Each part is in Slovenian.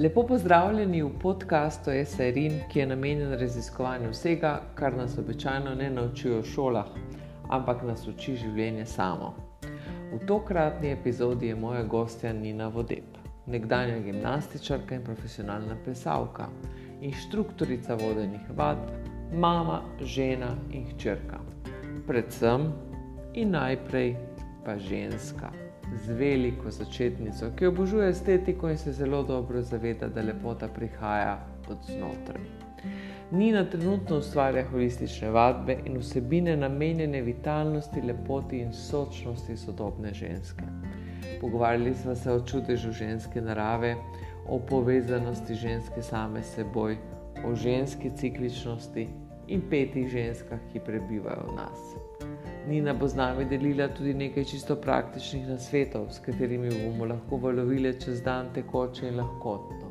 Lepo pozdravljeni v podkastu SRN, ki je namenjen raziskovanju vsega, kar nas običajno ne naučijo v šolah, ampak nas uči življenje samo. V tokratni epizodi je moja gostja Nina Vodeb, nekdanja gimnastičarka in profesionalna plesalka, inštruktorica vodenih vadb, mama, žena in hčerka. Predvsem in najprej pa ženska z veliko začetnico, ki obožuje estetiko in se zelo dobro zaveda, da lepota prihaja od znotraj. Nina trenutno ustvarja holistične vadbe in vsebine namenjene vitalnosti, lepoti in sočnosti sodobne ženske. Pogovarjali smo se o čudežu ženske narave, o povezanosti ženske same s seboj, o ženski cikličnosti in petih ženskah, ki prebivajo v nas. Nina bo z nami delila tudi nekaj čisto praktičnih nasvetov, s katerimi bomo lahko valovili čez dan tekoče in lahkotno.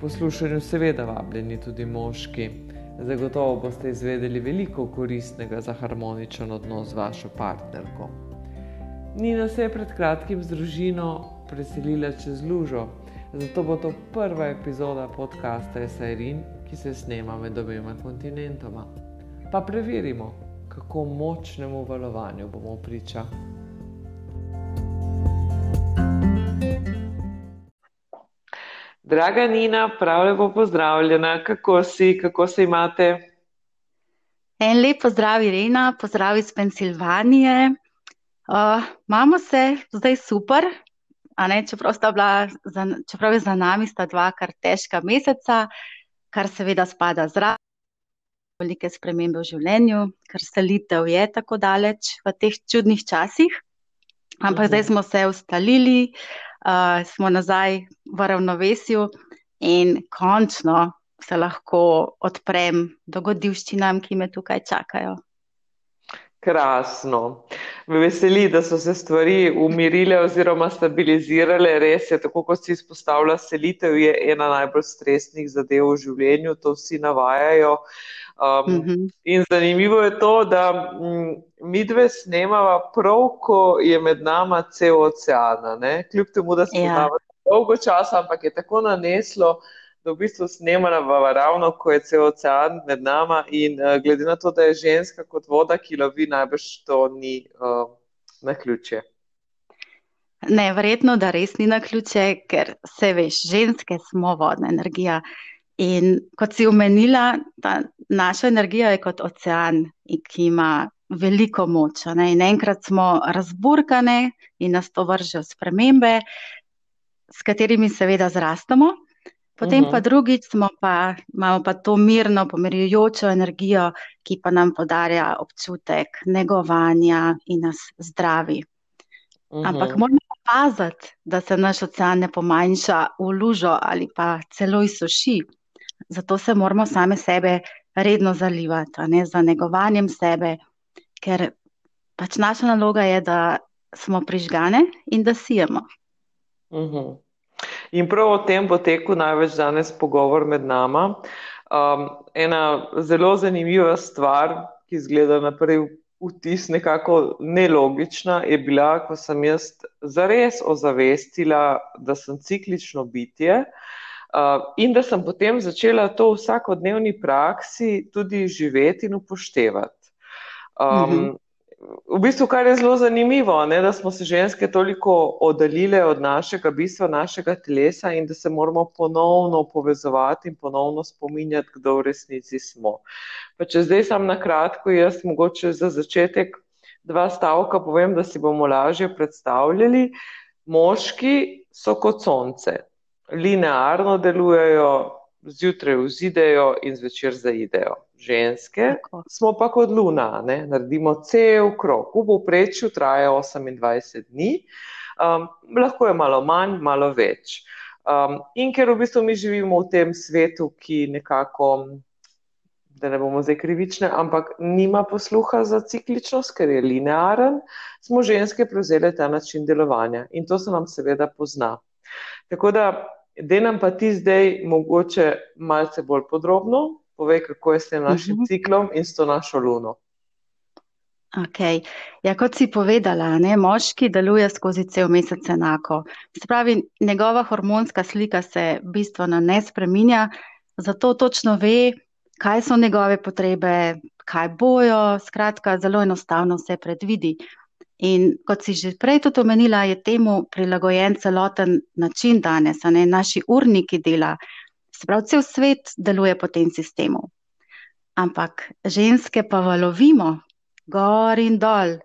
Poslušanju seveda vabljeni tudi moški. Zagotovo boste izvedeli veliko koristnega za harmoničen odnos z vašo partnerko. Nina se je pred kratkim z družino preselila čez Lužo, zato bo to prva epizoda podcasta Sairin, ki se snema med obema kontinentoma. Pa preverimo, kako močnemu valovanju bomo priča. Draga Nina, prav lepo pozdravljena, kako si, kako se imate? En lep pozdrav, Irena, pozdrav iz Pensilvanije. Uh, imamo se zdaj super, ne, čeprav, bila, čeprav je za nami sta dva kar težka meseca, kar seveda spada zraven velike spremembe v življenju, ker selitev je tako daleč v teh čudnih časih. Ampak zdaj smo se ustalili, uh, smo nazaj v ravnovesju in končno se lahko odprem dogodivščinam, ki me tukaj čakajo. Krasno. Me veseli, da so se stvari umirile oziroma stabilizirale. Res je, tako kot si izpostavila, selitev je ena najbolj stresnih zadev v življenju, to vsi navajajo. Uh, Um, mm -hmm. In zanimivo je to, da mm, mi dve snemava prav, ko je med nama cel ocean. Kljub temu, da smo ja. dolgo časa, ampak je tako naneslo, da v bistvu snemamo ravno, ko je cel ocean med nama. In uh, glede na to, da je ženska kot voda, ki lovi, najbrž to ni uh, na ključe. Ne, verjetno, da res ni na ključe, ker se veš, ženske smo vodna energija. In kot si omenila, ta naša energija je kot ocean, ki ima veliko moč. Ne? In enkrat smo razburkane in nas to vržejo spremembe, s katerimi seveda zrastamo. Potem uh -huh. pa mhm. drugič pa, imamo pa to mirno, pomirjujočo energijo, ki pa nam podarja občutek negovanja in nas zdravi. Uh -huh. Ampak mhm. moramo paziti, da se naš ocean ne pomanjša v lužo ali pa celo izsuši. Zato se moramo same sebe redno zalivati, ne, za negovanjem sebe, ker pač naša naloga je, da smo prižgane in da sijemo. Uh mhm. -huh. In prav o tem bo tekel največ danes pogovor med nama. Um, ena zelo zanimiva stvar, ki zgleda na prvi vtis nekako nelogična, je bila, ko sem jaz zares ozavestila, da sem ciklično bitje. Uh, in da sem potem začela to v vsakodnevni praksi tudi živeti in upoštevati. Um, mm -hmm. V bistvu, kar je zelo zanimivo, je, da smo se ženske toliko oddaljile od našega bistva, našega telesa in da se moramo ponovno povezovati in ponovno spominjati, kdo v resnici smo. Pa če zdaj sam na kratko, jaz mogoče za začetek dva stavka povem, da si bomo lažje predstavljali. Moški so kot sonce, linearno delujejo, zjutraj vzidejo in zvečer zaidejo. Ženske Tako. smo pa kot luna, ne? naredimo cel krok, v povprečju traja 28 dni, um, lahko je malo manj, malo več. Um, in ker v bistvu mi živimo v tem svetu, ki nekako, da ne bomo zdaj krivične, ampak nima posluha za cikličnost, ker je linearen, smo ženske prevzeli ta način delovanja in to se nam seveda pozna. Tako da Da nam pa ti zdaj mogoče malce bolj podrobno povej, kako je s tem našim uh mhm. -huh. ciklom in s to našo luno. Okay. Ja, kot si povedala, ne, moški deluje skozi cel mesec enako. Se pravi, njegova hormonska slika se bistveno ne spreminja, zato točno ve, kaj so njegove potrebe, kaj bojo, skratka, zelo enostavno se predvidi. In kot si že prej tudi omenila, je temu prilagojen celoten način danes, ne, naši urniki dela. Se pravi, cel svet deluje po tem sistemu. Ampak ženske pa valovimo, gor in dol.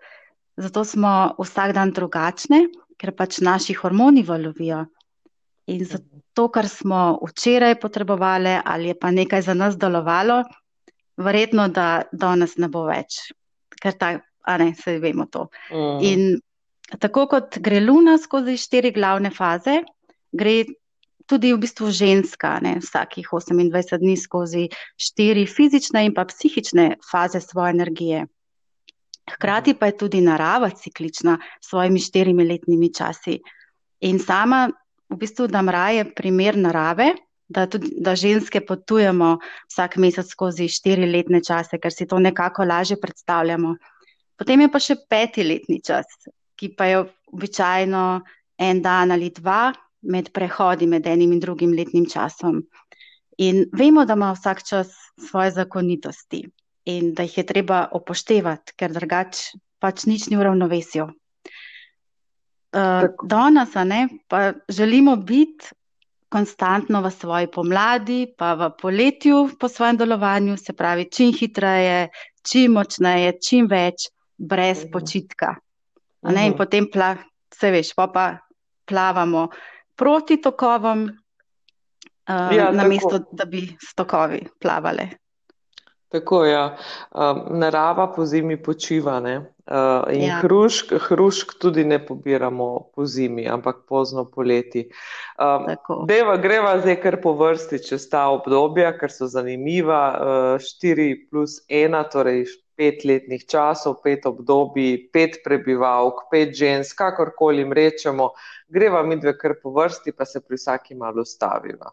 Zato smo vsak dan drugačne, ker pač naši hormoni valovijo. In zato, kar smo včeraj potrebovali, ali je pa nekaj za nas delovalo, verjetno, da danes ne bo več. Ker ta, a ne, se vemo to. Mm. In tako kot gre luna skozi štiri glavne faze, gre tudi v bistvu ženska, ne, vsakih 28 dni skozi štiri fizične in pa psihične faze svoje energije. Hkrati pa je tudi narava ciklična s svojimi štirimi letnimi časi. In sama v bistvu dam raje primer narave, da, tudi, da ženske potujemo vsak mesec skozi štiri letne čase, ker si to nekako lažje predstavljamo. Potem je pa še peti letni čas, ki pa je običajno en dan ali dva med prehodi med enim in drugim letnim časom. In vemo, da ima vsak čas svoje zakonitosti in da jih je treba upoštevati, ker drugače pač nič ni v ravnovesju. Uh, danes pa želimo biti konstantno v svoji pomladi, pa v poletju po svojem delovanju, se pravi, čim hitreje, čim močneje, čim več, brez uhum. počitka. Uhum. In potem, pla, se veš, pa, pa plavamo proti tokovom, uh, ja, namesto da bi s tokovi plavali. Tako je. Ja. Um, narava po zimi počiva. Uh, in ja. hrušk, hrušk tudi ne pobiramo po zimi, ampak pozno poleti. Um, deva, greva zdaj kar po vrsti čez ta obdobja, ker so zanimiva. 4 uh, plus 1, torej 5 letnih časov, 5 obdobij, 5 prebivalk, 5 žensk, kakorkoli jim rečemo. Greva mi dve kar po vrsti, pa se pri vsaki malo staviva.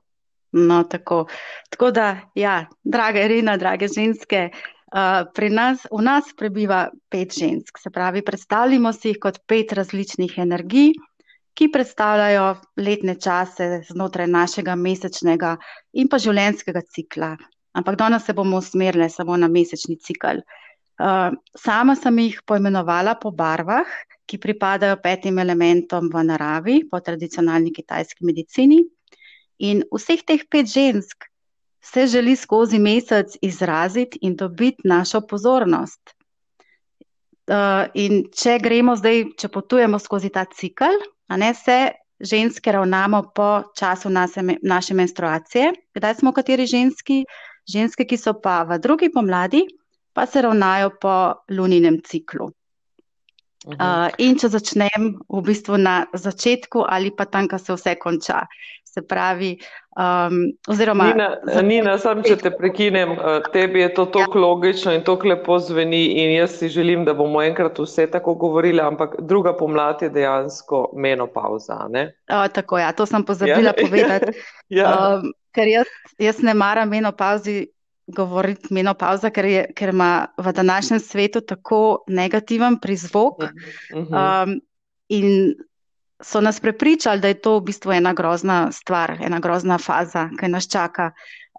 No, tako. tako da, ja, drage Irina, drage ženske, uh, pri nas, v nas prebiva pet žensk. Se pravi, predstavljamo si jih kot pet različnih energij, ki predstavljajo letne čase znotraj našega mesečnega in pa življenjskega cikla. Ampak danes se bomo usmerili samo na mesečni cikl. Uh, sama sem jih poimenovala po barvah, ki pripadajo petim elementom v naravi, po tradicionalni kitajski medicini. In vseh teh pet žensk se želi skozi mesec izraziti in dobiti našo pozornost. Uh, in če gremo zdaj, če potujemo skozi ta cikl, a ne se ženske ravnamo po času naše, naše menstruacije, kdaj smo kateri ženski, ženske, ki so pa v drugi pomladi, pa se ravnajo po luninem ciklu. Uh, in če začnem v bistvu na začetku ali pa tam, ko se vse konča. Se pravi, um, oziroma. Nina, Nina sam, če te prekinem, uh, tebi je to tako ja. logično in tako lepo zveni, in jaz si želim, da bomo enkrat vse tako govorili, ampak druga pomlad je dejansko menopauza. O, tako je, ja, to sem pozabila ja. povedati. ja. um, ker jaz, jaz ne maram menopauzi. Govoriti menopauza, ker, je, ker ima v današnjem svetu tako negativen prizvok. Uh -huh. um, in so nas prepričali, da je to v bistvu ena grozna stvar, ena grozna faza, ki nas čaka.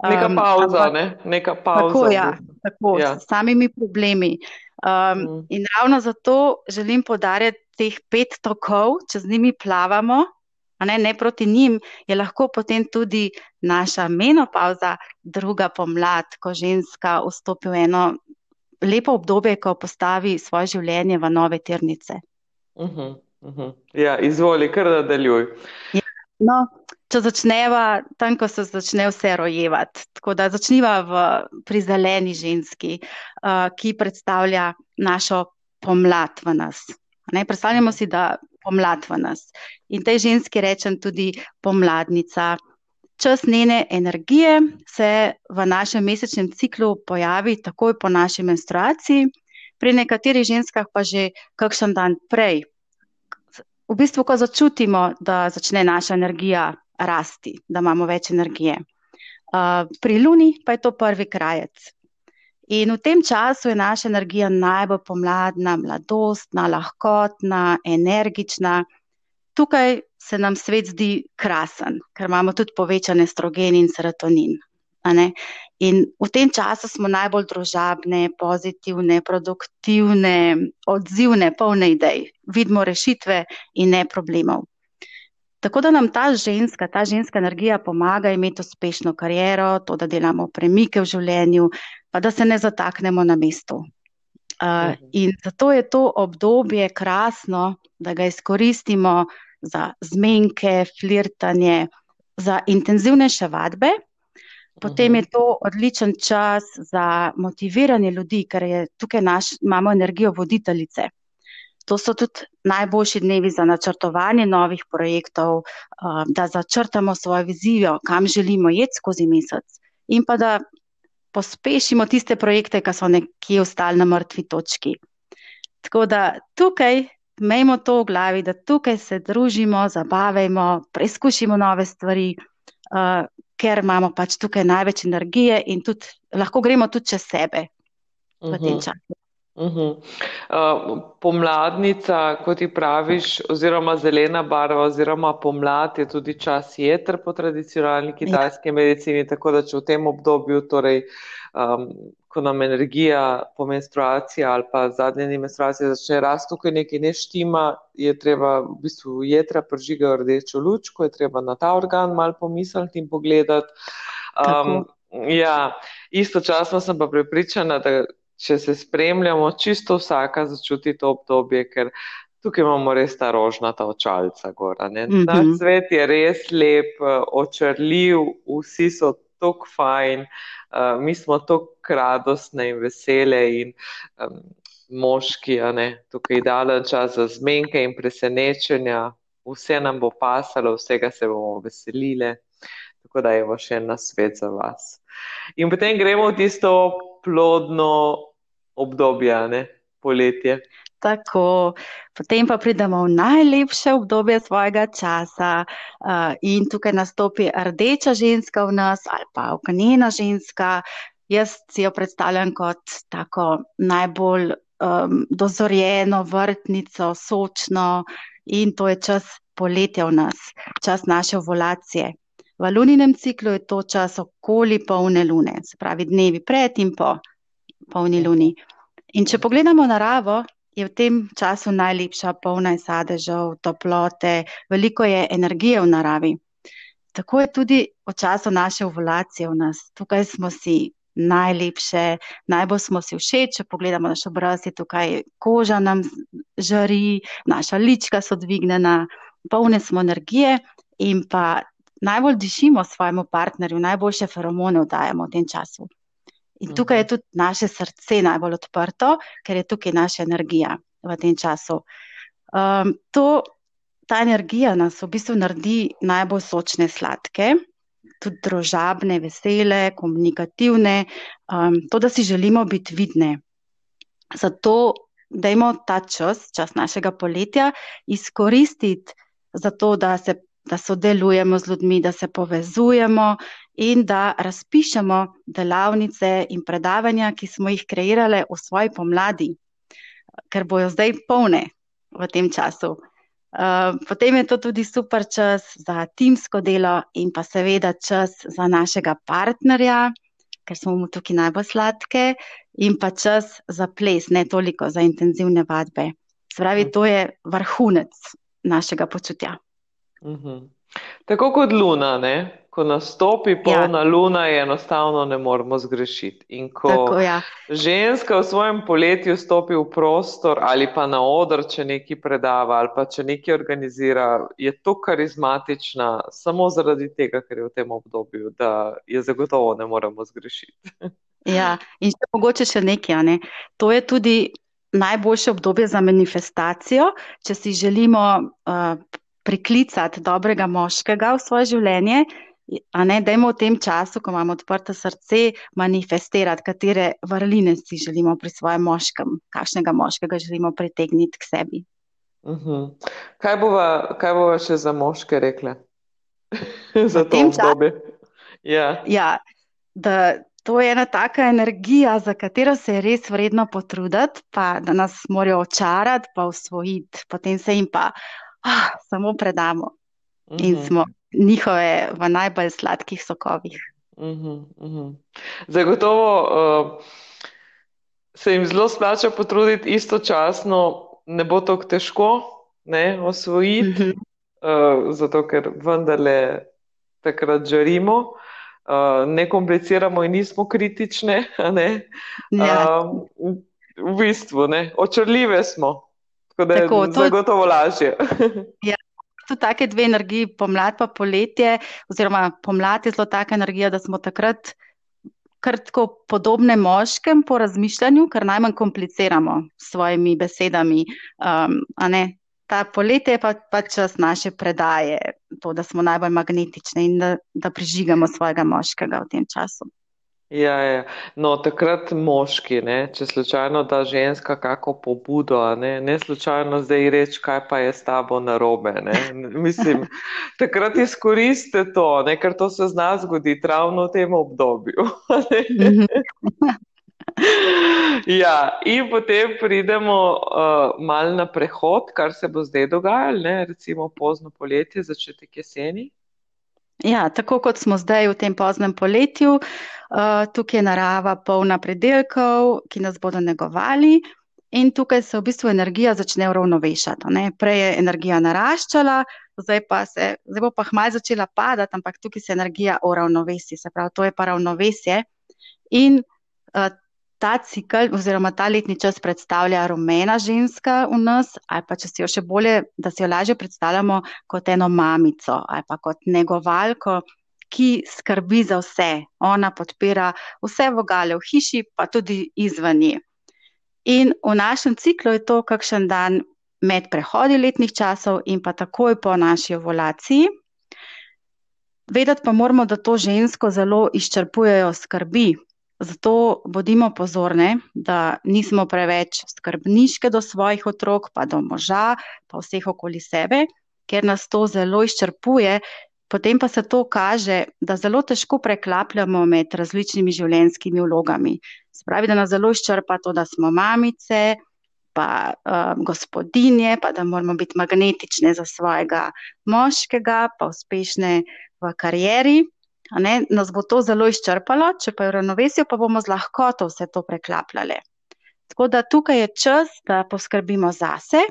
Um, neka pauza, ampak, ne? neka pauza. Tako, ja, tako ja. s samimi problemi. Um, mm. In ravno zato želim podarjati teh pet tokov, če z njimi plavamo, ne, ne proti njim, je lahko potem tudi naša menopauza, druga pomlad, ko ženska vstopi v eno lepo obdobje, ko postavi svoje življenje v nove tirnice. Uh. -huh. -huh. Ja, izvoli, kar nadaljuj. Ja, no, če začneva tam, ko se začne vse rojevati, tako da začniva v, pri zeleni ženski, uh, ki predstavlja našo pomlad v nas. Ne, predstavljamo si, da pomlad v nas. In tej ženski rečem tudi pomladnica. Čas njene energije se v našem mesečnem ciklu pojavi takoj po naši menstruaciji, pri nekaterih ženskah pa že kakšen dan prej, v bistvu, ko začutimo, da začne naša energija rasti, da imamo več energije. Uh, pri Luni pa je to prvi krajec. In v tem času je naša energija najbolj pomladna, mladostna, lahkotna, energična. Tukaj se nam svet zdi krasen, ker imamo tudi povečane strogen in serotonin. In v tem času smo najbolj družabne, pozitivne, produktivne, odzivne, polne idej, vidimo rešitve in ne problemov. Tako da nam ta ženska, ta ženska energija pomaga imeti uspešno kariero, to, da delamo premike v življenju, pa da se ne zataknemo na mestu. Uh, in zato je to obdobje krasno, da ga izkoristimo za zmenke, flirtanje, za intenzivnejše vadbe. Potem je to odličen čas za motiviranje ljudi, ker je tukaj naš, imamo energijo voditeljice. To so tudi najboljši dnevi za načrtovanje novih projektov, da začrtamo svojo vizijo, kam želimo iti skozi mesec, in pa da pospešimo tiste projekte, ki so nekje ostali na mrtvi točki. Tako da tukaj imejmo to v glavi, da tukaj se družimo, zabavajmo, preizkušimo nove stvari, uh, ker imamo pač tukaj največ energije in tudi lahko gremo tudi čez sebe v uh -huh. tem mhm. času. Uh -huh. uh, pomladnica, kot ti praviš, oziroma zelena barva, oziroma pomlad je tudi čas jeter po tradicionalni kitajski ja. medicini, tako da če v tem obdobju torej, um, ko nam energija po menstruaciji ali pa zadnje dni menstruacije začne rasti, tukaj nekaj ne štima, je treba v bistvu jedra prižigajo rdečo luč, ko je treba na ta organ mal pomisliti in pogledati. Um, ja, istočasno sem pa prepričana, da če se spremljamo, čisto vsaka začuti to obdobje, ker tukaj imamo res ta rožnata očalca gora. Mm -hmm. Ta svet je res lep, očrljiv, vsi so tako fajn. Uh, mi smo tako radostne in vesele, in um, moški, ne, tukaj je idealen čas za zmenke in presenečenja, vse nam bo pasalo, vsega se bomo veselile. Tako da je bo še en svet za vas. In potem gremo v tisto plodno obdobje, ne, poletje. Tako, potem pa pridemo v najlepše obdobje svojega časa, uh, in tukaj nastopi rdeča ženska v nas, ali pa ognjena ženska. Jaz si jo predstavljam kot tako najbolj um, dozorjeno vrtnico, sočno, in to je čas poletja v nas, čas naše ovulacije. V luninem ciklu je to čas okoli polne lune, se pravi dnevi pred in po polni luni. In če pogledamo naravo, je v tem času najlepša, polna je sadežev, toplote, veliko je energije v naravi. Tako je tudi v času naše ovulacije v nas. Tukaj smo si najlepše, najbolj smo si všeč, če pogledamo naš obraz, je tukaj koža nam žari, naša lička so dvignjena, polne smo energije in pa najbolj dišimo svojemu partnerju, najboljše feromone vdajamo v tem času. In tukaj je mhm. tudi naše srce najbolj odprto, ker je tukaj naša energija v tem času. Um, to, ta energija nas v bistvu naredi najbolj sočne, sladke, tudi družabne, vesele, komunikativne, um, to, da si želimo biti vidne. Zato, da imamo ta čas, čas našega poletja, izkoristiti za to, da se da sodelujemo z ljudmi, da se povezujemo in da razpišemo delavnice in predavanja, ki smo jih kreirali v svoji pomladi, ker bojo zdaj polne v tem času. Uh, potem je to tudi super čas za timsko delo in pa seveda čas za našega partnerja, ker smo mu tukaj najbolj sladke, in pa čas za ples, ne toliko za intenzivne vadbe. Spravi, to je vrhunec našega počutja. Mhm. Tako kot luna, ne? ko nastopi polna ja. luna, je enostavno ne moremo zgrešiti. In ko Tako, ja. ženska v svojem poletju stopi v prostor ali pa na odr, če nekaj predava ali pa če nekaj organizira, je to karizmatična samo zaradi tega, ker je v tem obdobju, da je zagotovo ne moremo zgrešiti. ja, in še mogoče še nekaj. Ne? To je tudi najboljše obdobje za manifestacijo, če si želimo. Uh, priklicati dobrega moškega v svoje življenje, a ne dajmo v tem času, ko imamo odprto srce, manifestirati, katere vrline si želimo pri svojem moškem, kakšnega moškega želimo pritegniti k sebi. Uh mhm. -huh. kaj, bova, kaj bova še za moške rekle? za to obdobje. Ja. ja, da to je ena taka energija, za katero se je res vredno potruditi, pa da nas morajo očarati, pa usvojiti, potem se jim pa ah, samo predamo uh -huh. in mhm. smo njihove v najbolj sladkih sokovih. Uh -huh, uh -huh. Zagotovo uh, se jim zelo splača potruditi, istočasno ne bo tako težko ne, osvojiti, uh -huh. uh, zato ker vendarle takrat žarimo uh, ne kompliciramo in nismo kritične. Ja. Uh, v bistvu, ne? očrljive smo, tako da tako, je to zagotovo lažje. ja. Tu take dve energiji, pomlad pa poletje, oziroma pomlad je zelo taka energija, da smo takrat kar tako podobne moškem po razmišljanju, kar najmanj kompliciramo s svojimi besedami. Um, ta poletje je pa, pa čas naše predaje, to, da smo najbolj magnetični in da, da prižigamo svojega moškega v tem času. Ja, ja. No, takrat moški, ne? če slučajno da ženska kako pobudo, ne, ne slučajno zdaj reči, kaj pa je s tabo narobe. Mislim, takrat izkoriste to, ne? ker to se zna zgoditi ravno v tem obdobju. ja, in potem pridemo uh, mal na prehod, kar se bo zdaj dogajalo, ne? recimo pozno poletje, začetek jeseni. Ja, tako kot smo zdaj v tem poznem poletju, uh, tukaj je narava polna predelkov, ki nas bodo negovali. In tukaj se v bistvu energija začne uravnovešati. Ne? Prej je energija naraščala, zdaj pa se, zdaj bo pa hmaj začela padati, ampak tukaj se energija uravnovesi, se pravi, to je pa ravnovesje. In uh, ta cikl oziroma ta letni čas predstavlja rumena ženska v nas, ali pa če si jo še bolje, da si jo lažje predstavljamo kot eno mamico ali pa kot negovalko, ki skrbi za vse. Ona podpira vse vogale v hiši, pa tudi izven nje. In v našem ciklu je to kakšen dan med prehodi letnih časov in pa takoj po naši ovulaciji. Vedeti pa moramo, da to žensko zelo izčrpujejo skrbi, Zato bodimo pozorni, da nismo preveč skrbniške do svojih otrok, pa do moža, pa vseh okoli sebe, ker nas to zelo izčrpuje. Potem pa se to kaže, da zelo težko preklapljamo med različnimi življenjskimi vlogami. Spravi, da nas zelo izčrpa to, da smo mamice, pa uh, gospodinje, pa da moramo biti magnetične za svojega moškega, pa uspešne v karieri. Ne, nas bo to zelo izčrpalo, če pa je v ravnovesju, pa bomo z lahkoto vse to preklapljali. Tako da tukaj je čas, da poskrbimo zase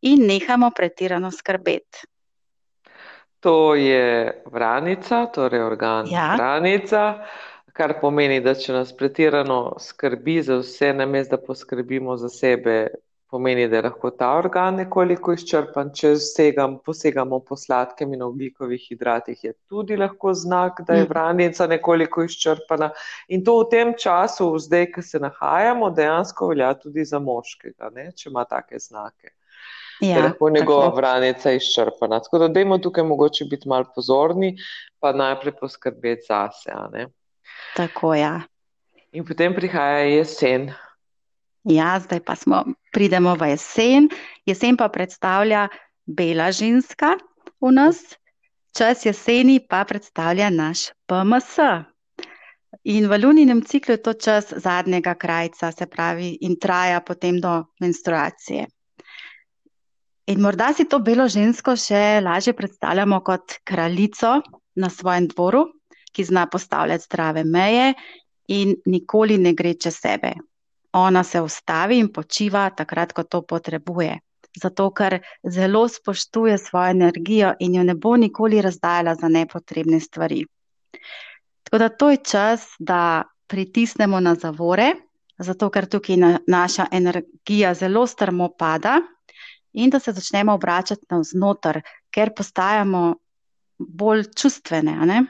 in nehamo pretirano skrbeti. To je vranica, torej organ ja. vranica, kar pomeni, da če nas pretirano skrbi za vse, namesto da poskrbimo za sebe, pomeni, da je lahko ta organ nekoliko izčrpan, če segam, posegamo po sladkem in oglikovih hidratih, je tudi lahko znak, da je mm. vranica nekoliko izčrpana. In to v tem času, zdaj, ki se nahajamo, dejansko velja tudi za moškega, ne, če ima take znake. Ja, je lahko njegova tako. vranica izčrpana. Tako da dajmo tukaj mogoče biti malo pozorni, pa najprej poskrbeti zase. Tako je. Ja. In potem prihaja jesen. Ja, zdaj pa smo, pridemo v jesen. Jesen pa predstavlja bela ženska v nas, čas jeseni pa predstavlja naš PMS. In v luninem ciklu je to čas zadnjega krajca, se pravi, in traja potem do menstruacije. In morda si to belo žensko še lažje predstavljamo kot kraljico na svojem dvoru, ki zna postavljati zdrave meje in nikoli ne gre čez sebe ona se ustavi in počiva takrat, ko to potrebuje. Zato, ker zelo spoštuje svojo energijo in jo ne bo nikoli razdajala za nepotrebne stvari. Tako da to je čas, da pritisnemo na zavore, zato ker tukaj na, naša energija zelo strmo pada in da se začnemo obračati navznoter, ker postajamo bolj čustvene.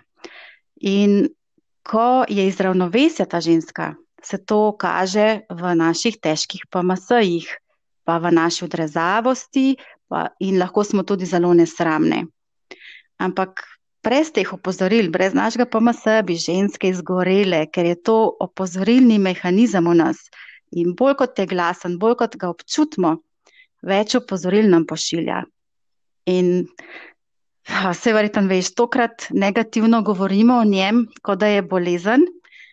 In ko je iz ravnovesja ta ženska, se to kaže v naših težkih PMS-jih, pa v naši odrezavosti, pa in lahko smo tudi zelo nesramne. Ampak brez teh opozoril, brez našega PMS, bi ženske izgorele, ker je to opozorilni mehanizem v nas. In bolj kot je glasen, bolj kot ga občutimo, več opozoril nam pošilja. In vse verjetno veš, tokrat negativno govorimo o njem, kot da je bolezen,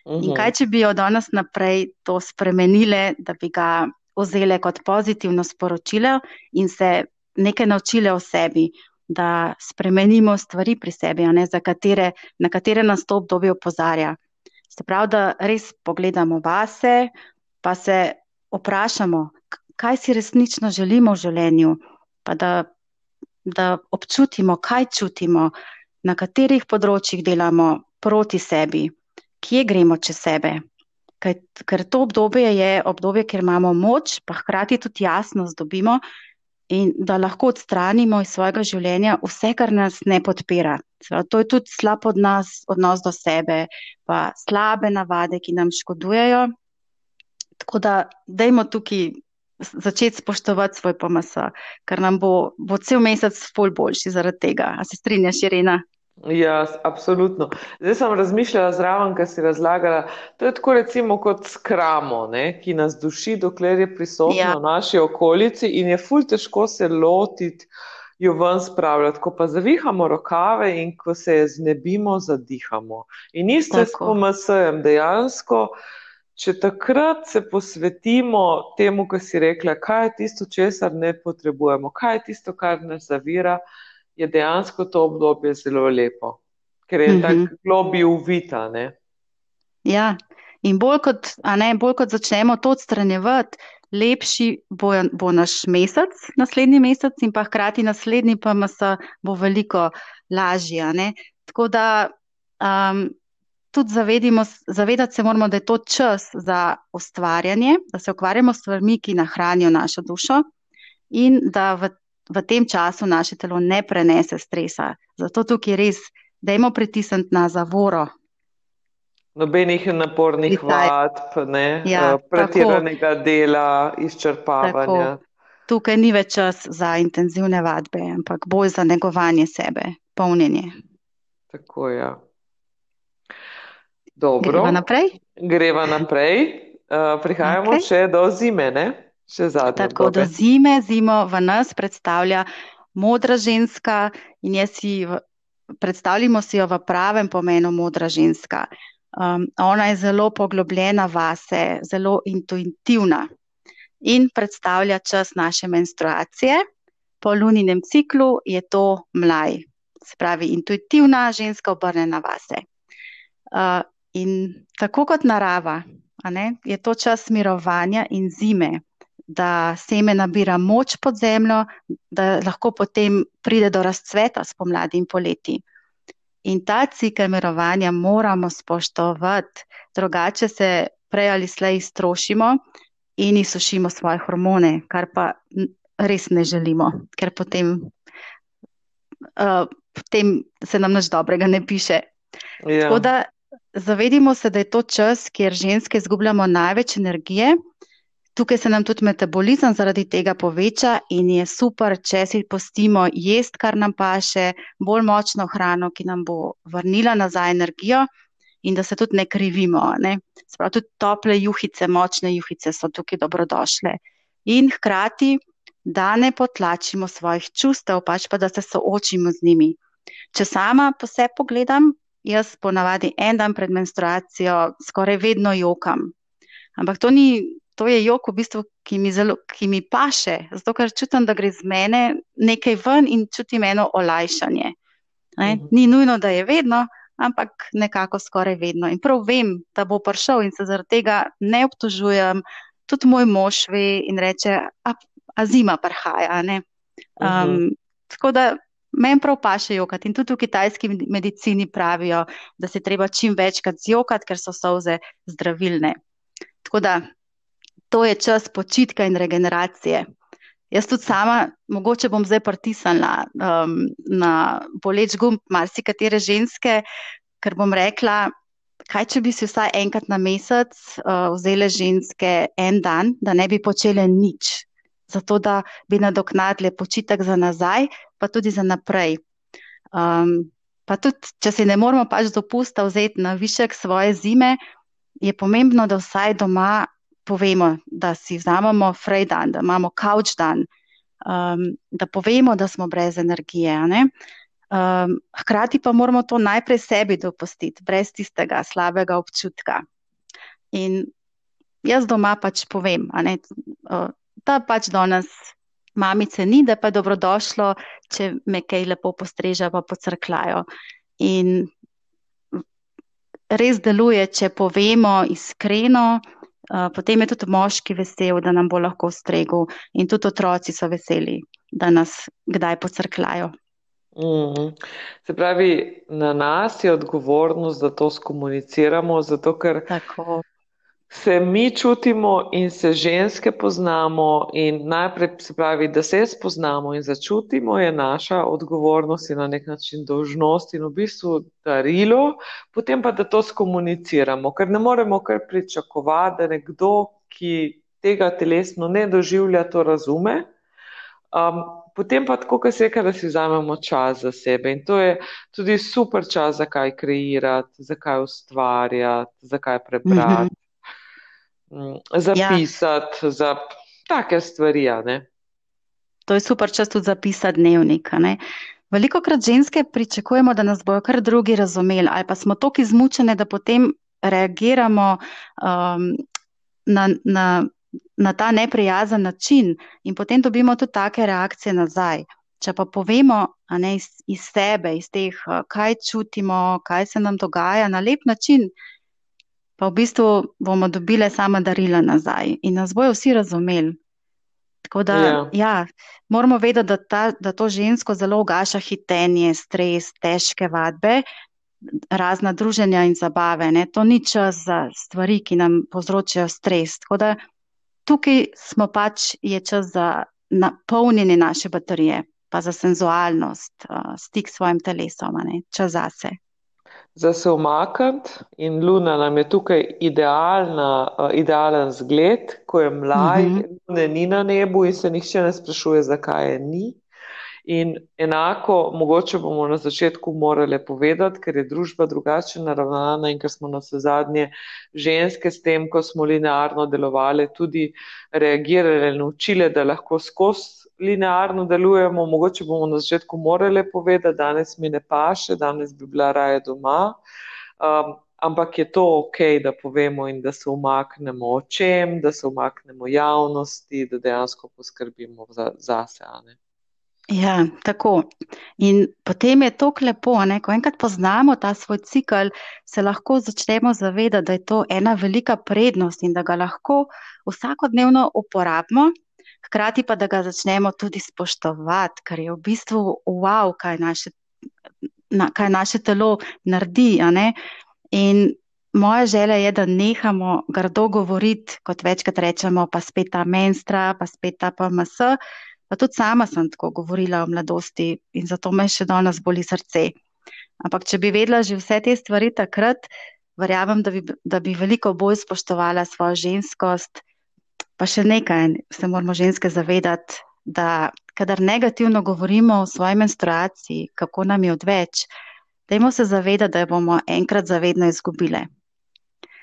-huh. In kaj, če bi od danes naprej to spremenile, da bi ga vzele kot pozitivno sporočilo in se nekaj naučile o sebi, da spremenimo stvari pri sebi, ne, katere, na katere nas to obdobje opozarja. Se pravi, da res pogledamo vase, pa se vprašamo, kaj si resnično želimo v življenju, pa da, da občutimo, kaj čutimo, na katerih področjih delamo proti sebi, kje gremo čez sebe. Ker, ker to obdobje je obdobje, kjer imamo moč, pa hkrati tudi jasnost dobimo, in da lahko odstranimo iz svojega življenja vse, kar nas ne podpira. To je tudi slab odnos, odnos do sebe, pa slabe navade, ki nam škodujejo. Tako da, dajmo tukaj začeti spoštovati svoj PMS, ker nam bo, bo cel mesec pol boljši zaradi tega. A se strinjaš, Irena? Ja, absolutno. Zdaj sem razmišljala zraven, kar si razlagala. To je tako recimo kot skramo, ne, ki nas duši, dokler je prisotno ja. v naši okolici in je ful težko se lotiti jo ven spravljati. Ko pa zavihamo rokave in ko se je znebimo, zadihamo. In isto je s PMS-jem dejansko. Če takrat se posvetimo temu, kar si rekla, kaj je tisto, česar ne potrebujemo, kaj je tisto, kar nas zavira, je dejansko to obdobje zelo lepo, ker je mm -hmm. tako globi uvita. Ne? Ja, in bolj kot, ne, bolj kot začnemo to odstranjevati, lepši bo, bo naš mesec, naslednji mesec, in pa hkrati naslednji PMS bo veliko lažji. Tako da um, tudi zavedimo, zavedati se moramo, da je to čas za ustvarjanje, da se ukvarjamo s stvarmi, ki nahranijo našo dušo. In da v v tem času naše telo ne prenese stresa. Zato tukaj res, da imamo pritisniti na zavoro. Nobenih napornih vadb, ja, eh, pretiranega tako. dela, izčrpavanja. Tako. Tukaj ni več čas za intenzivne vadbe, ampak bolj za negovanje sebe, polnjenje. Tako je. Ja. Dobro. Greva naprej. Greva naprej. Uh, prihajamo okay. še do zime. Ne? Še zadnje. Tako da zime, zimo v nas predstavlja modra ženska in jaz si v, predstavljamo si jo v pravem pomenu modra ženska. Um, ona je zelo poglobljena vase, zelo intuitivna in predstavlja čas naše menstruacije. Po luninem ciklu je to mlaj, se pravi intuitivna ženska obrnjena vase. Uh, in tako kot narava, ne, je to čas mirovanja in zime da seme nabira moč pod zemljo, da lahko potem pride do razcveta spomladi in poleti. In ta cikel mirovanja moramo spoštovati, drugače se prej ali slej strošimo in izsušimo svoje hormone, kar pa res ne želimo, ker potem, uh, potem se nam nič dobrega ne piše. Ja. Tako da zavedimo se, da je to čas, kjer ženske izgubljamo največ energije. Tukaj se nam tudi metabolizem zaradi tega poveča in je super, če si postimo jesti, kar nam paše, bolj močno hrano, ki nam bo vrnila nazaj energijo in da se tudi ne krivimo. Ne? Sprav, tudi tople juhice, močne juhice so tukaj dobrodošle. In hkrati, da ne potlačimo svojih čustev, pač pa da se soočimo z njimi. Če sama po sebi pogledam, jaz ponavadi en dan pred menstruacijo skoraj vedno jokam. Ampak to ni to je jok, v bistvu, ki, mi zelo, ki mi paše, zato ker čutim, da gre z mene nekaj ven in čutim eno olajšanje. Ne? Mhm. Ni nujno, da je vedno, ampak nekako skoraj vedno. In prav vem, da bo prišel in se zaradi tega ne obtožujem. Tudi moj mož ve in reče, a, a zima prihaja. Um, tako da meni prav paše jokati. In tudi v kitajski medicini pravijo, da se treba čim večkrat zjokati, ker so solze zdravilne. Tako da to je čas počitka in regeneracije. Jaz tudi sama, mogoče bom zdaj pritisnila um, na boleč gumb marsikatere ženske, ker bom rekla, kaj če bi si vsaj enkrat na mesec uh, vzele ženske en dan, da ne bi počele nič, zato da bi nadoknadile počitek za nazaj, pa tudi za naprej. Um, pa tudi, če se ne moramo pač dopusta vzeti na višek svoje zime, je pomembno, da vsaj doma povemo, da si vzamemo fraj dan, da imamo kavč dan, um, da povemo, da smo brez energije. Um, hkrati pa moramo to najprej sebi dopustiti, brez tistega slabega občutka. In jaz doma pač povem, da pač danes mamice ni, da pa je dobrodošlo, če me kaj lepo postrežejo, pa pocrklajo. In res deluje, če povemo iskreno, potem je tudi moški vesel, da nam bo lahko stregel, in tudi otroci so veseli, da nas kdaj pocrklajo. Mm. Se pravi, na nas je odgovornost, da to skomuniciramo, zato ker Tako se mi čutimo in se ženske poznamo, in najprej se pravi, da se spoznamo in začutimo, je naša odgovornost in na nek način dolžnost in v bistvu darilo, potem pa da to skomuniciramo, ker ne moremo kar pričakovati, da nekdo, ki tega telesno ne doživlja, to razume. Um, potem pa tako, kot se reka, da si vzamemo čas za sebe in to je tudi super čas, zakaj kreirati, zakaj ustvarjati, zakaj prebrati. Mm -hmm. Mm, zapisati ja. za take stvari. To je super čas tudi zapisati dnevnik. Veliko krat ženske pričakujemo, da nas bojo kar drugi razumeli, ali pa smo tako izmučene, da potem reagiramo um, na, na, na ta neprijazen način, in potem dobimo tudi take reakcije nazaj. Če pa povemo ne, iz, iz sebe, iz teh, kaj čutimo, kaj se nam dogaja na lep način, pa v bistvu bomo dobile sama darila nazaj in nas bojo vsi razumeli. Tako da. Ja. ja, moramo vedeti, da, ta, da to žensko zelo ugaša hitenje, stres, težke vadbe, razna druženja in zabave. Ne? To ni čas za stvari, ki nam povzročajo stres. Tako da tukaj smo pač je čas za napolnjenje naše baterije, pa za senzualnost, uh, stik s svojim telesom, ne? čas zase za se umakniti, in Luna nam je tukaj idealna, uh, idealen zgled, ko je mlaj, uh -huh. ne ni na nebu in se nihče ne sprašuje, zakaj je ni. In enako, mogoče bomo na začetku morali povedati, ker je družba drugače naravnana in ker smo na vse zadnje ženske s tem, ko smo linearno delovali, tudi reagirale in učile, da lahko skozi linearno delujemo, mogoče bomo na začetku morali povedati, danes mi ne paše, danes bi bila raje doma. Um, ampak je to ok, da povemo in da se umaknemo o čem, da se umaknemo javnosti, da dejansko poskrbimo za, za sebe. Ja, tako. In potem je to lepo, ne? ko enkrat poznamo ta svoj cikl, se lahko začnemo zavedati, da je to ena velika prednost in da ga lahko vsakodnevno uporabimo, hkrati pa da ga začnemo tudi spoštovati, ker je v bistvu wow, kaj naše, na, kaj naše telo naredi. In moja želja je, da nehamo grdo govoriti, kot večkrat rečemo, pa spet ta menstra, pa spet ta PMS. Pa tudi sama sem tako govorila o mladosti in zato me še danes boli srce. Ampak, če bi vedela že vse te stvari takrat, verjamem, da bi, da bi veliko bolj spoštovala svojo ženskost, Pa še nekaj, se moramo ženske zavedati, da kadar negativno govorimo o svoji menstruaciji, kako nam je odveč, dajmo se zavedati, da jo bomo enkrat zavedno izgubile.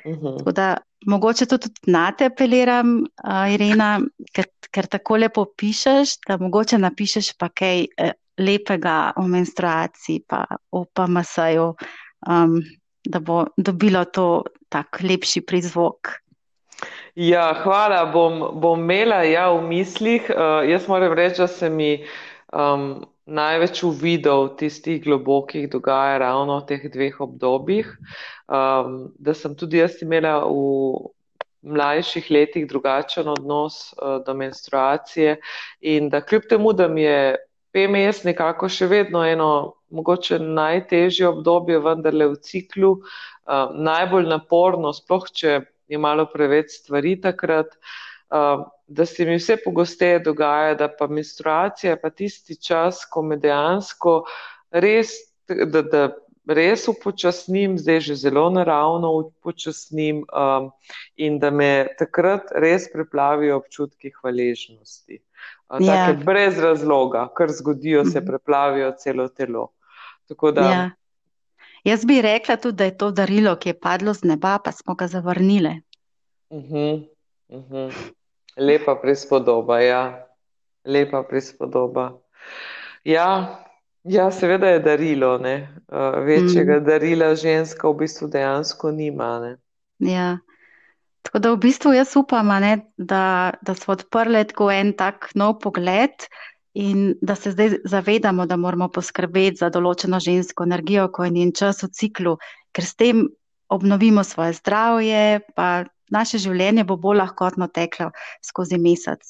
Uh mhm. -huh. da, mogoče tudi na te apeliram, uh, Irena, ker, ker tako lepo pišeš, da mogoče napišeš pa kaj eh, lepega o menstruaciji, pa o PMS-ju, um, da bo dobilo to tak lepši prizvok. Ja, hvala, bom, bom imela ja, v mislih. Uh, jaz moram reči, da se mi um, največ uvidov tistih globokih dogaja ravno v teh dveh obdobjih. Um, da sem tudi jaz imela v mlajših letih drugačen odnos uh, do menstruacije in da kljub temu, da mi je PMS nekako še vedno eno mogoče najtežje obdobje, vendarle v ciklu, uh, najbolj naporno, sploh če je malo preveč stvari takrat, uh, da se mi vse pogosteje dogaja, da pa menstruacija, pa tisti čas, ko me dejansko res, da, da res upočasnim, zdaj že zelo naravno upočasnim um, in da me takrat res preplavijo občutki hvaležnosti. Uh. Ja. Brez razloga, kar zgodijo, se mhm. preplavijo celo telo. Tako da. Ja. Jaz bi rekla tudi, da je to darilo, ki je padlo z neba, pa smo ga zavrnili. Uh -huh, uh -huh. Lepa prispodoba, ja. Lepa prispodoba. Ja, ja, seveda je darilo, ne. Uh, večjega mm. darila ženska v bistvu dejansko nima, ne. Ja. Tako da v bistvu jaz upam, ne, da, da smo odprli tako en tak nov pogled in da se zdaj zavedamo, da moramo poskrbeti za določeno žensko energijo, ko je njen čas v ciklu, ker s tem obnovimo svoje zdravje, pa naše življenje bo bolj lahkotno teklo skozi mesec.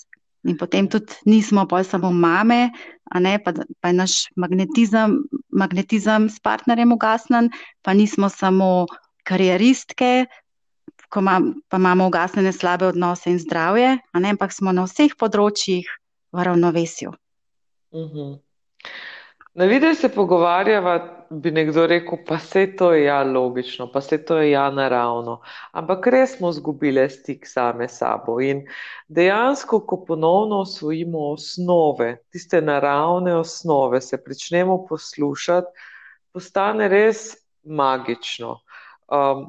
In potem tudi nismo pa samo mame, ne, pa, pa je naš magnetizem, magnetizem s partnerjem ugasnen, pa nismo samo karieristke, mam, pa imamo ugasnjene slabe odnose in zdravje, ne, ampak smo na vseh področjih v ravnovesju. Uh mhm. -huh. Na videu se pogovarjava, bi nekdo rekel, pa vse to je ja logično, pa vse to je ja naravno. Ampak res smo izgubili stik same sabo. In dejansko, ko ponovno osvojimo osnove, tiste naravne osnove, se pričnemo poslušati, postane res magično. Um,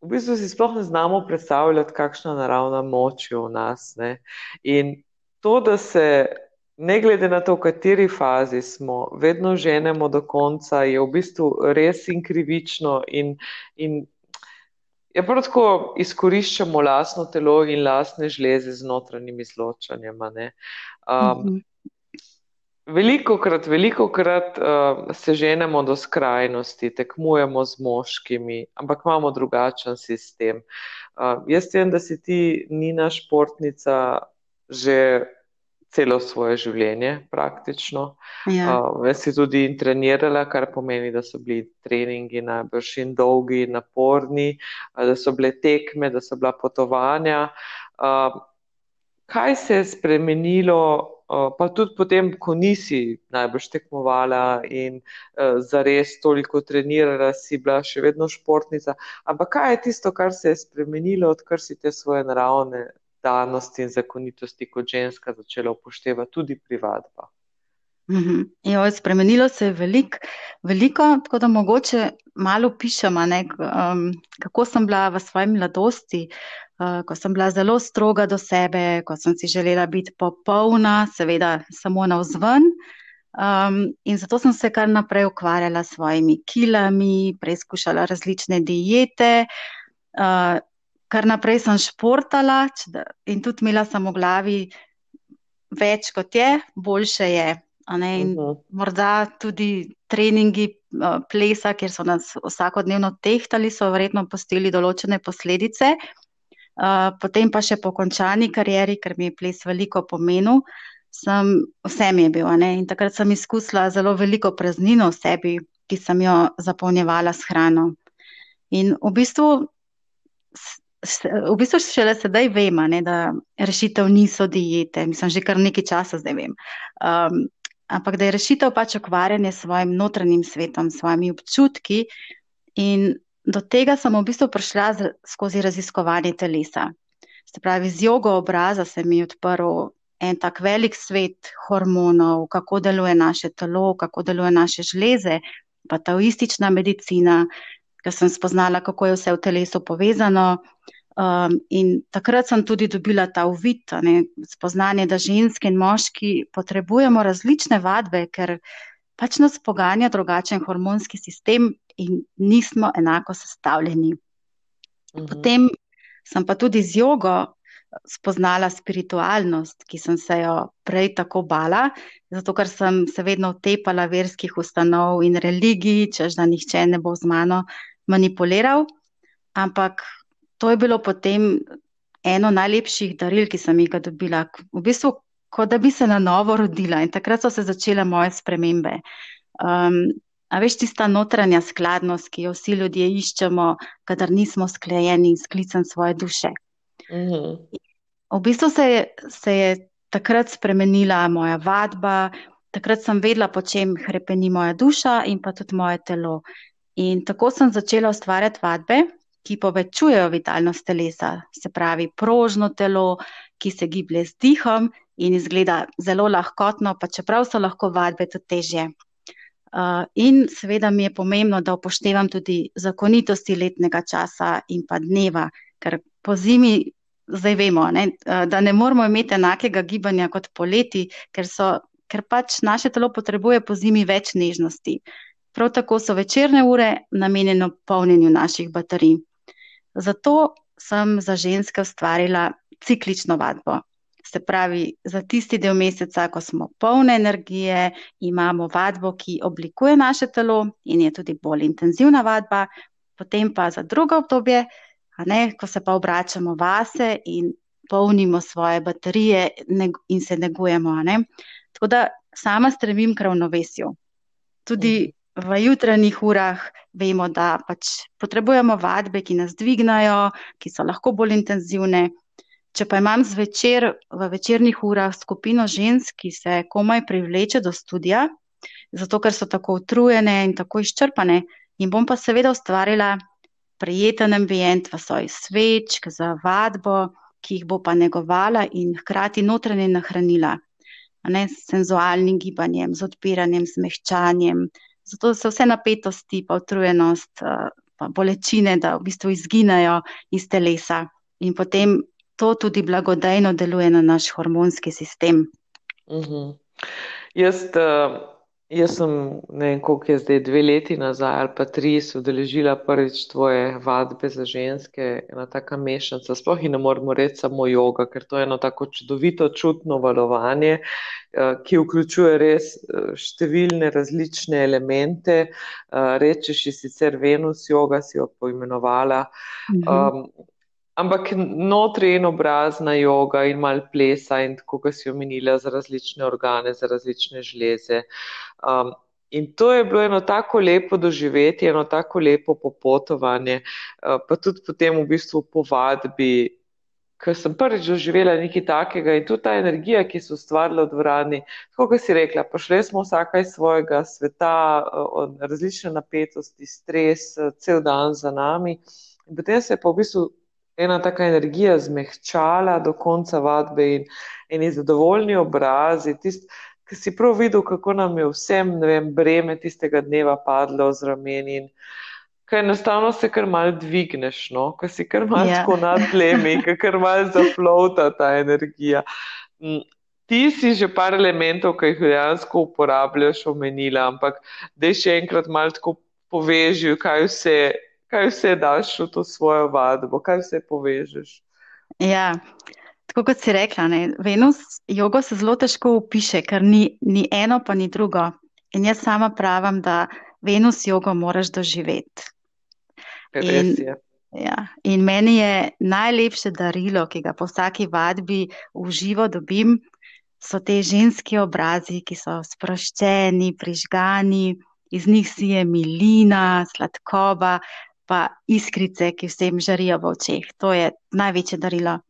v bistvu si sploh ne znamo predstavljati, kakšna naravna moč je v nas. Ne? In to, da se ne glede na to, v kateri fazi smo, vedno ženemo do konca, je v bistvu res in krivično in, in je prav tako izkoriščamo lastno telo in lastne žleze z notranjim izločanjem. Um, veliko krat, veliko krat uh, se ženemo do skrajnosti, tekmujemo z moškimi, ampak imamo drugačen sistem. Uh, jaz vem, da si ti, Nina, športnica, že celo svoje življenje, praktično. Ja. Uh, jaz si tudi trenirala, kar pomeni, da so bili treningi najbrž in dolgi, naporni, uh, da so bile tekme, da so bila potovanja. Uh, kaj se je spremenilo, uh, pa tudi potem, ko nisi najbrž tekmovala in uh, zares toliko trenirala, si bila še vedno športnica. Ampak kaj je tisto, kar se je spremenilo, odkar si te svoje naravne danosti in zakonitosti kot ženska začela upoštevati tudi pri vadbah. Mhm. Jo, spremenilo se je velik, veliko, tako da mogoče malo pišemo, ne, um, kako sem bila v svoji mladosti, uh, ko sem bila zelo stroga do sebe, ko sem si želela biti popolna, seveda samo na vzven. Um, in zato sem se kar naprej ukvarjala s svojimi kilami, preizkušala različne diete, uh, kar naprej sem športala in tudi imela sem v glavi več kot je, boljše je. Uh mhm. -huh. Morda tudi treningi plesa, kjer so nas vsakodnevno tehtali, so verjetno postili določene posledice. Potem pa še po končani karieri, ker mi je ples veliko pomenil, sem, vse mi je bil. In takrat sem izkusila zelo veliko praznino v sebi, ki sem jo zapolnjevala s hrano. In v bistvu v bistvu šele sedaj vemo, da rešitev niso diete, mislim, že kar nekaj časa zdaj vem. Um, ampak da je rešitev pač ukvarjanje s svojim notranjim svetom, s svojimi občutki. In do tega sem v bistvu prišla z, skozi raziskovanje telesa. Se pravi, z jogo obraza se mi je odprl en tak velik svet hormonov, kako deluje naše telo, kako deluje naše žleze, pa taoistična medicina, ker sem spoznala, kako je vse v telesu povezano. Um, in takrat sem tudi dobila ta uvid, ne, spoznanje, da ženske in moški potrebujemo različne vadbe, ker pač nas poganja drugačen hormonski sistem in nismo enako sestavljeni. Mhm. Potem sem pa tudi z jogo spoznala spiritualnost, ki sem se jo prej tako bala, zato ker sem se vedno utepala verskih ustanov in religij, čež da nihče ne bo z mano manipuliral. Ampak to je bilo potem eno najlepših daril, ki sem jih dobila. V bistvu, kot da bi se na novo rodila in takrat so se začele moje spremembe. Um, a veš, tista notranja skladnost, ki jo vsi ljudje iščemo, kadar nismo sklejeni in sklicani svoje duše. Mhm. V bistvu se je, se je takrat spremenila moja vadba, takrat sem vedela, po čem hrepeni moja duša in pa tudi moje telo. In tako sem začela ustvarjati vadbe, ki povečujejo vitalnost telesa, se pravi prožno telo, ki se giblje z dihom in izgleda zelo lahkotno, pa čeprav so lahko vadbe tudi težje. Uh, in seveda mi je pomembno, da upoštevam tudi zakonitosti letnega časa in pa dneva, ker po zimi zdaj vemo, ne, uh, da ne moramo imeti enakega gibanja kot poleti, ker, so, ker pač naše telo potrebuje po zimi več nežnosti. Prav tako so večerne ure namenjene polnjenju naših baterij. Zato sem za ženske ustvarila ciklično vadbo. Se pravi, za tisti del meseca, ko smo polne energije, imamo vadbo, ki oblikuje naše telo in je tudi bolj intenzivna vadba, potem pa za drugo obdobje, ne, ko se pa obračamo vase in polnimo svoje baterije in se negujemo. Ne. Tako da sama stremim k ravnovesju. Tudi mhm. V jutranjih urah vemo, da pač potrebujemo vadbe, ki nas dvignajo, ki so lahko bolj intenzivne. Če pa imam zvečer v večernih urah skupino žensk, ki se komaj privleče do študija, zato ker so tako utrujene in tako izčrpane, in bom pa seveda ustvarila prijeten ambient v svoj svečk za vadbo, ki jih bo pa negovala in hkrati notranje nahranila, ne, s senzualnim gibanjem, z odpiranjem, z mehčanjem, zato se vse napetosti, pa utrujenost, eh, pa bolečine, da v bistvu izginejo iz telesa. In potem to tudi blagodejno deluje na naš hormonski sistem. Uh mhm. -huh. Jaz, uh, jaz sem, ne vem, koliko je zdaj, dve leti nazaj ali pa tri, sodeležila prvič tvoje vadbe za ženske, ena taka mešanica, sploh in ne moramo reči samo yoga, ker to je eno tako čudovito čutno valovanje, uh, ki vključuje res uh, številne različne elemente. Uh, rečeš, si sicer Venus yoga, si jo poimenovala. -huh. um, Ampak notri je obrazna joga in mal plesa, in tako, kot si omenila, za različne organe, za različne žleze. Um, in to je bilo eno tako lepo doživeti, eno tako lepo popotovanje, uh, pa tudi potem v bistvu po vadbi, ker sem prvič doživela nekaj takega in tudi ta energija, ki so ustvarila v dvorani, tako kot si rekla, pošle smo vsaka iz svojega sveta, uh, različne napetosti, stres, uh, cel dan za nami. In potem se je pa v bistvu ena taka energija zmehčala do konca vadbe in eni zadovoljni obrazi, tist, ki si prav videl, kako nam je vsem, vem, breme tistega dneva padlo z rameni in kaj enostavno se kar mal dvigneš, no, ko si kar mal ja. tako nad plemi, kar mal zaflota ta energija. Mm, ti si že par elementov, ki jih dejansko uporabljaš, omenila, ampak da še enkrat malo tako poveži, kaj vse kaj vse daš v to svojo vadbo, kaj vse povežeš. Ja, tako kot si rekla, ne, Venus jogo se zelo težko upiše, ker ni, ni eno, pa ni drugo. In jaz sama pravim, da Venus jogo moraš doživeti. In, ja, in meni je najlepše darilo, ki ga po vsaki vadbi v živo dobim, so te ženski obrazi, ki so sproščeni, prižgani, iz njih si je milina, sladkoba, pa iskrice, ki vsem žarijo v očeh. To je največje darilo.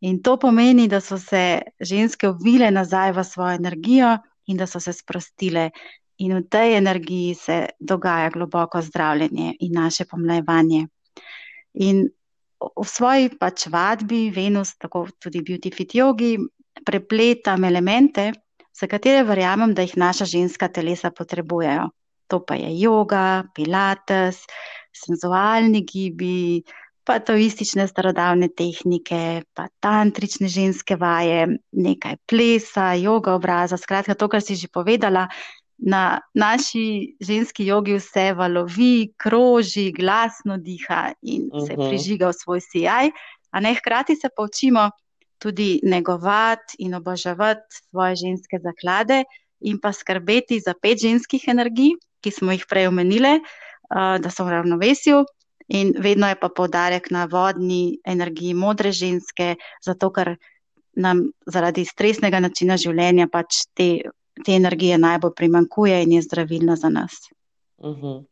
In to pomeni, da so se ženske uvile nazaj v svojo energijo in da so se sprostile. In v tej energiji se dogaja globoko zdravljenje in naše pomlajevanje. In v svoji pač vadbi, Venus, tako tudi Beauty Fit Yogi, prepletam elemente, za katere verjamem, da jih naša ženska telesa potrebujejo. To pa je yoga, pilates, senzualni gibi, pa taoistične starodavne tehnike, pa tantrične ženske vaje, nekaj plesa, joga obraza. Skratka, to, kar si že povedala, na naši ženski jogi vse valovi, kroži, glasno diha in uh -huh. se mhm. prižiga v svoj sijaj. A ne hkrati se pa učimo tudi negovati in obožavati svoje ženske zaklade in pa skrbeti za pet ženskih energij, ki smo jih prej omenili da so v ravnovesju. In vedno je pa poudarek na vodni energiji modre ženske, zato ker nam zaradi stresnega načina življenja pač te, te energije najbolj primankuje in je zdravilna za nas. Uh -huh.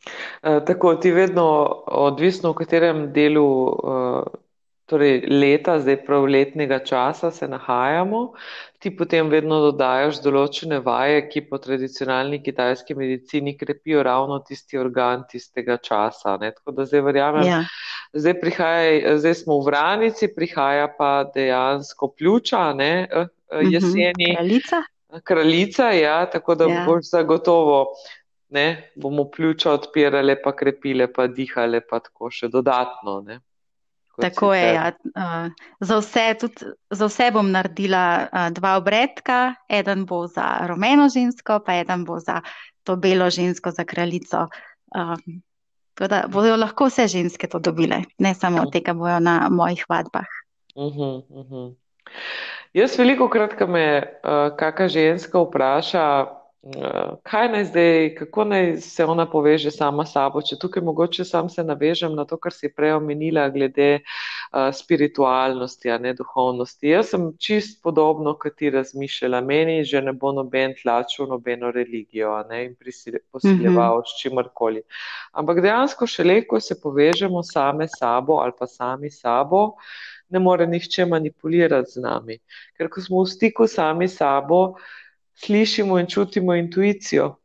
e, tako ti vedno, odvisno v katerem delu uh, torej leta, zdaj prav letnega časa se nahajamo, ti potem vedno dodajaš določene vaje, ki po tradicionalni kitajski medicini krepijo ravno tisti organ tistega časa. Ne? Tako da zdaj verjamem, ja. zdaj, prihaja, zdaj smo v vranici, prihaja pa dejansko pljuča, ne? Eh, eh, mhm. jeseni. Kraljica. Kraljica, ja, tako da ja. boš zagotovo. Ne, bomo pljuča odpirale, pa krepile, pa dihale, pa tako še dodatno. Ne. Tako je. Ja. Uh, za, vse, tudi, za vse bom naredila uh, dva obredka, eden bo za rumeno žensko, pa eden bo za to belo žensko, za kraljico. Uh, Tako da bodo lahko vse ženske to dobile, ne samo te, ki bojo na mojih vadbah. Uh -huh, uh -huh. Jaz veliko krat, ko me uh, kakšna ženska vpraša, kaj naj zdaj, kako naj se ona poveže sama s sabo, če tukaj mogoče sam se navežem na to, kar si prej omenila glede uh, spiritualnosti, a ne duhovnosti. Jaz sem čist podobno, kot ti razmišljala, meni že ne bo noben tlačil nobeno religijo ne in posiljeval uh -huh. s čimrkoli. Ampak dejansko šele, ko se povežemo same s sabo ali pa sami s sabo, ne more nihče manipulirati z nami. Ker ko smo v stiku sami s sabo, slišimo in čutimo intuicijo.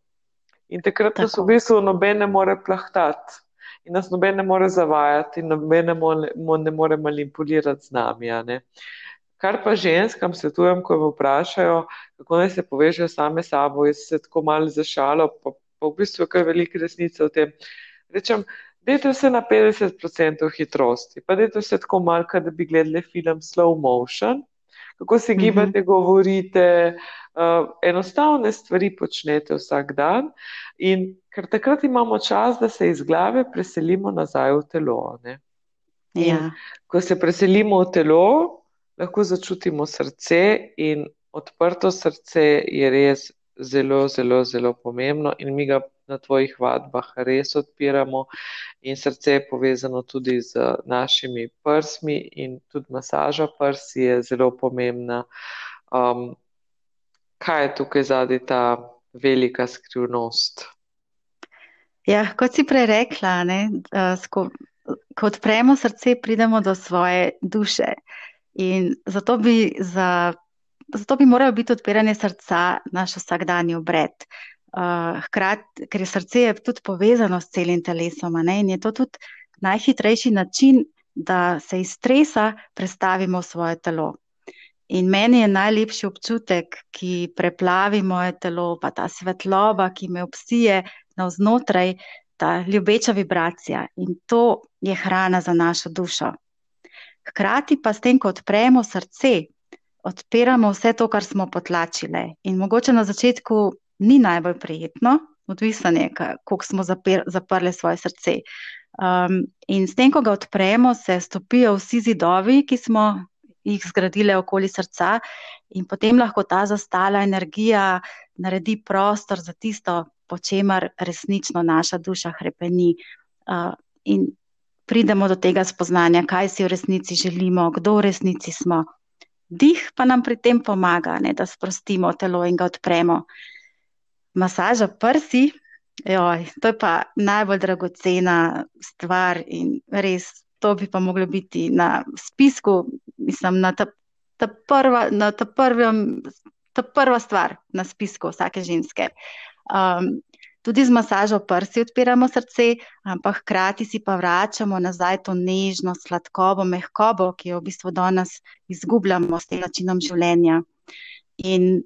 In takrat nas v bistvu noben ne more plahtati. In nas noben ne more zavajati, in noben ne more, ne more manipulirati z nami. Kar pa ženskam svetujem, ko me vprašajo, kako naj se povežejo same s sabo, jaz se tako malo zašalo, pa, pa v bistvu je kar velike resnice v tem. Rečem, Dajte se na 50% hitrosti, pa dajte se tako malka, da bi gledali film slow motion, kako se mhm. gibate, mm -hmm. govorite, uh, enostavne stvari počnete vsak dan in ker takrat imamo čas, da se iz glave preselimo nazaj v telo. Ja. Ko se preselimo v telo, lahko začutimo srce in odprto srce je res zelo, zelo, zelo pomembno in mi ga na tvojih vadbah res odpiramo in srce je povezano tudi z našimi prsmi in tudi masaža prsi je zelo pomembna. Um, kaj je tukaj zadnji ta velika skrivnost? Ja, kot si prej rekla, ne, ko, ko odpremo srce, pridemo do svoje duše. In zato bi, za, zato bi moralo biti odpiranje srca naš vsakdanji obred. Uh, hkrati, ker je srce je tudi povezano s celim telesom, ne, in je to tudi najhitrejši način, da se iz stresa prestavimo v svoje telo. In meni je najlepši občutek, ki preplavi moje telo, pa ta svetloba, ki me obsije navznotraj, ta ljubeča vibracija. In to je hrana za našo dušo. Hkrati pa s tem, ko odpremo srce, odpiramo vse to, kar smo potlačili. In mogoče na začetku ni najbolj prijetno, odvisno je, koliko smo zapir, zaprli svoje srce. Um, in s tem, ko ga odpremo, se stopijo vsi zidovi, ki smo jih zgradili okoli srca, in potem lahko ta zastala energija naredi prostor za tisto, po čemer resnično naša duša krepeni. Uh, in pridemo do tega spoznanja, kaj si v resnici želimo, kdo v resnici smo. Dih pa nam pri tem pomaga, ne, da sprostimo telo in ga odpremo. Masaža prsi, joj, to je pa najbolj dragocena stvar in res to bi pa moglo biti na spisku, mislim, na ta, ta, prva, na ta, prvem, ta prva stvar na spisku vsake ženske. Um, tudi z masažo prsi odpiramo srce, ampak hkrati si pa vračamo nazaj to nežno, sladkobo, mehkobo, ki jo v bistvu danes izgubljamo s tem načinom življenja. In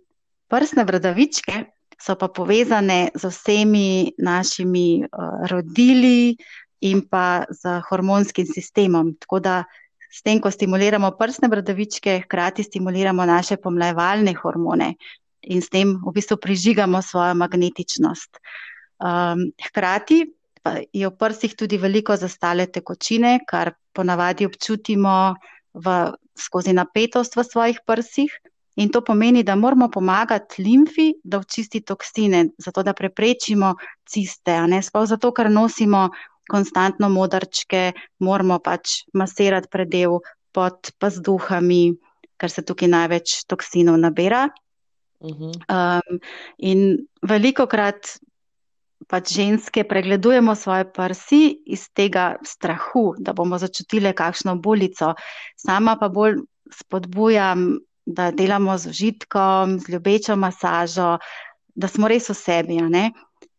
prsne vrdavičke so pa povezane z vsemi našimi uh, rodili in pa z hormonskim sistemom. Tako da s tem, ko stimuliramo prsne bradavičke, hkrati stimuliramo naše pomlajevalne hormone in s tem v bistvu prižigamo svojo magnetičnost. Um, hkrati pa je v prsih tudi veliko zastale tekočine, kar ponavadi občutimo v, skozi napetost v svojih prsih. In to pomeni, da moramo pomagati limfi, da očisti toksine, zato da preprečimo ciste. Sploh zato, ker nosimo konstantno modrčke, moramo pač masirati predel pod pazduhami, ker se tukaj največ toksinov nabira. Uh -huh. um, in veliko krat pač ženske pregledujemo svoje prsi iz tega strahu, da bomo začutile kakšno bolico. Sama pa bolj spodbujam da delamo z užitkom, z ljubečo masažo, da smo res v sebi.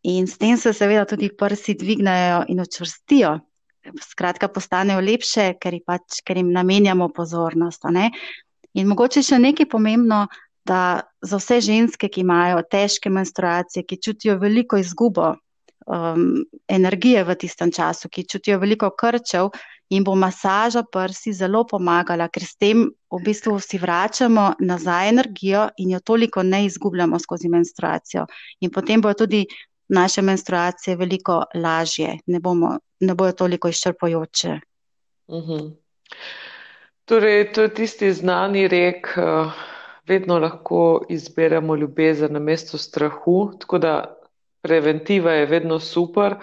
In s tem se seveda tudi prsi dvignajo in očvrstijo. Skratka, postanejo lepše, ker, pač, ker jim namenjamo pozornost. In mogoče še nekaj pomembno, da za vse ženske, ki imajo težke menstruacije, ki čutijo veliko izgubo um, energije v tistem času, ki čutijo veliko krčev, in bo masaža prsi zelo pomagala, ker s tem v bistvu si vračamo nazaj energijo in jo toliko ne izgubljamo skozi menstruacijo. In potem bojo tudi naše menstruacije veliko lažje, ne, bomo, ne bojo toliko izčrpajoče. Uh mhm. -huh. Torej, to je tisti znani rek, uh, vedno lahko izberemo ljubezen na mesto strahu, tako da preventiva je vedno super,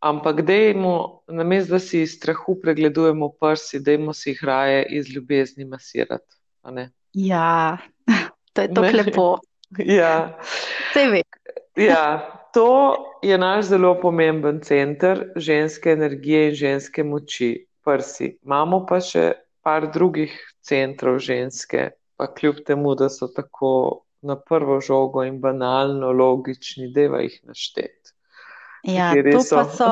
ampak dejmo, na mesto, da si iz strahu pregledujemo prsi, dejmo si jih raje iz ljubezni masirati. Ja, to je tako lepo. ja. Vse ve. ja, to je naš zelo pomemben center ženske energije in ženske moči, prsi. Imamo pa še par drugih centrov ženske, pa kljub temu, da so tako na prvo žogo in banalno logični, deva jih našteti. Ja, to pa so.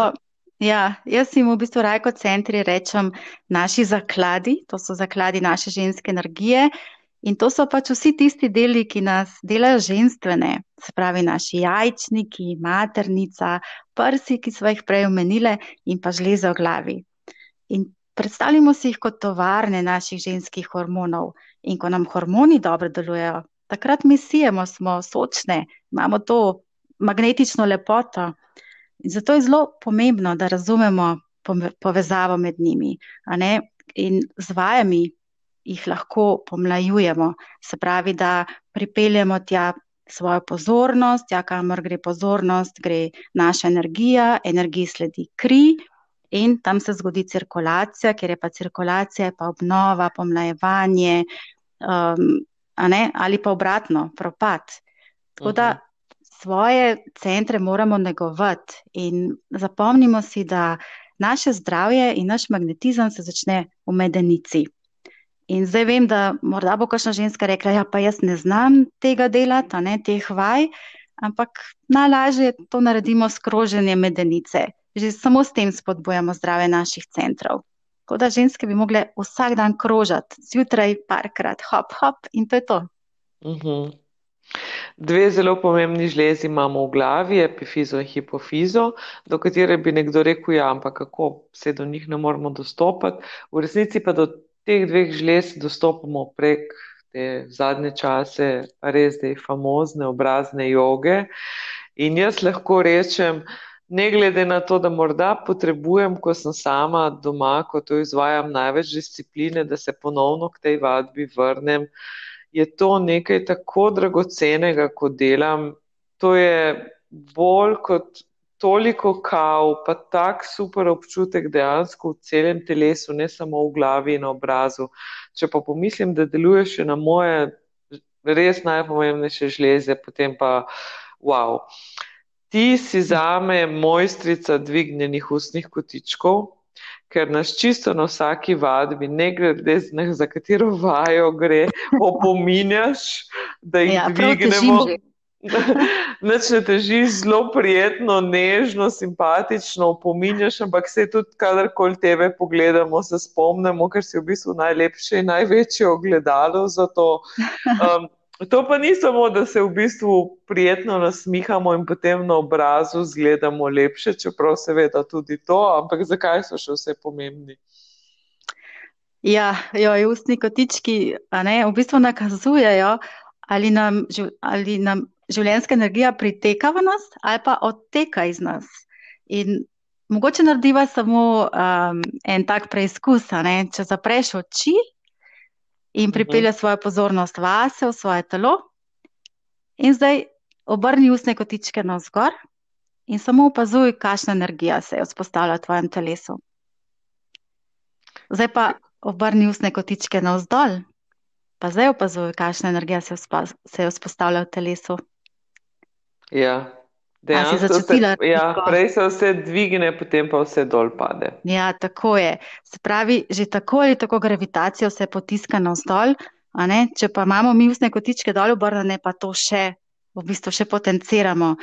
Ja, jaz jim v bistvu raj kot centri rečem naši zakladi, to so zakladi naše ženske energije, In to so pač vsi tisti deli, ki nas delajo ženstvene, se pravi naši jajčniki, maternica, prsi, ki smo jih prej omenili, in pa žleze v glavi. In predstavljamo si jih kot tovarne naših ženskih hormonov. In ko nam hormoni dobro delujejo, takrat mi sijemo, smo sočne, imamo to magnetično lepoto. In zato je zelo pomembno, da razumemo povezavo med njimi. In z vajami jih lahko pomlajujemo. Se pravi, da pripeljemo tja svojo pozornost, tja, kamor gre pozornost, gre naša energija, energiji sledi kri. In tam se zgodi cirkulacija, ker je pa cirkulacija, pa obnova, pomlajevanje, um, ali pa obratno, propad. Tako da mhm. svoje centre moramo negovati in zapomnimo si, da naše zdravje in naš magnetizem se začne v medenici. In zdaj vem, da morda bo kakšna ženska rekla, ja, pa jaz ne znam tega delati, ne teh vaj, ampak najlažje to naredimo s kroženjem medenice. Že samo s tem spodbujamo zdrave naših centrov. Tako da ženske bi mogle vsak dan krožati, zjutraj parkrat, hop, hop, in to je to. Uh mhm. -huh. Dve zelo pomembni žlezi imamo v glavi, epifizo in hipofizo, do katere bi nekdo rekel, ja, ampak kako se do njih ne moremo dostopati. V resnici pa do teh dveh žlez dostopamo prek te zadnje čase, res te famozne obrazne joge. In jaz lahko rečem, ne glede na to, da morda potrebujem, ko sem sama doma, ko to izvajam, največ discipline, da se ponovno k tej vadbi vrnem, je to nekaj tako dragocenega, ko delam. To je bolj kot toliko kav, pa tak super občutek dejansko v celem telesu, ne samo v glavi in obrazu. Če pa pomislim, da deluje še na moje res najpomembnejše žleze, potem pa wow. Ti si zame mojstrica dvignjenih ustnih kotičkov, ker nas čisto na vsaki vadbi, ne glede za katero vajo gre, opominjaš, da jih ja, dvignemo. Noč ne teži zelo prijetno, nežno, simpatično, opominjaš, ampak se tudi, kadarkoli tebe pogledamo, se spomnimo, ker si v bistvu najlepše in največje ogledalo za to. Um, to pa ni samo, da se v bistvu prijetno nasmihamo in potem na obrazu zgledamo lepše, čeprav seveda tudi to, ampak zakaj so še vse pomembni? Ja, jo, ustni kotički ne, v bistvu nakazujejo, ali nam, ali nam življenjska energija priteka v nas ali pa odteka iz nas. In mogoče narediva samo um, en tak preizkus, če zapreš oči in pripelje mhm. svojo pozornost vase, v svoje telo, in zdaj obrni ustne kotičke na vzgor in samo opazuj, kakšna energija se je vzpostavila v tvojem telesu. Zdaj pa obrni ustne kotičke na vzdolj. Pa zdaj opazuj, kakšna energija se je vzpostavila v telesu. Ja, dejansko se, ja, prej se vse dvigne, potem pa vse dol pade. Ja, tako je. Se pravi, že tako ali tako gravitacija se potiska na vzdolj, če pa imamo mi usne kotičke dol obrnjene, pa to še, v bistvu še potenciramo.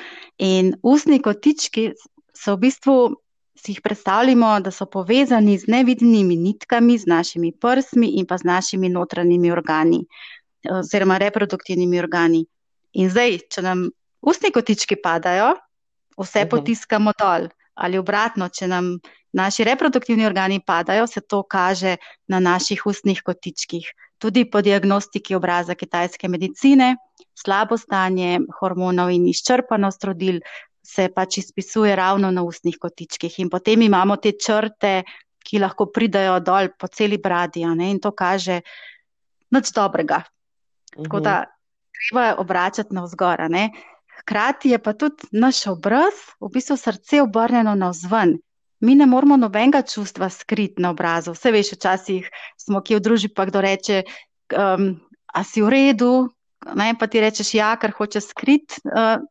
In usni kotički so v bistvu, si jih predstavljamo, da so povezani z nevidnimi nitkami, z našimi prsmi in pa z našimi notranjimi organi, oziroma reproduktivnimi organi. In zdaj, če nam Ustni kotički padajo, vse uh. -huh. potiskamo dol. Ali obratno, če nam naši reproduktivni organi padajo, se to kaže na naših ustnih kotičkih. Tudi po diagnostiki obraza kitajske medicine, slabo stanje hormonov in izčrpanost rodil se pač izpisuje ravno na ustnih kotičkih. In potem imamo te črte, ki lahko pridajo dol po celi bradi, in to kaže nič dobrega. Tako da treba je obračati na vzgor. Hkrati je pa tudi naš obraz, v bistvu srce obrnjeno na vzven. Mi ne moramo nobenega čustva skriti na obrazu. Vse veš, včasih smo kje v družbi, pa kdo reče, um, a si v redu, ne, pa ti rečeš, ja, ker hoče skriti, uh,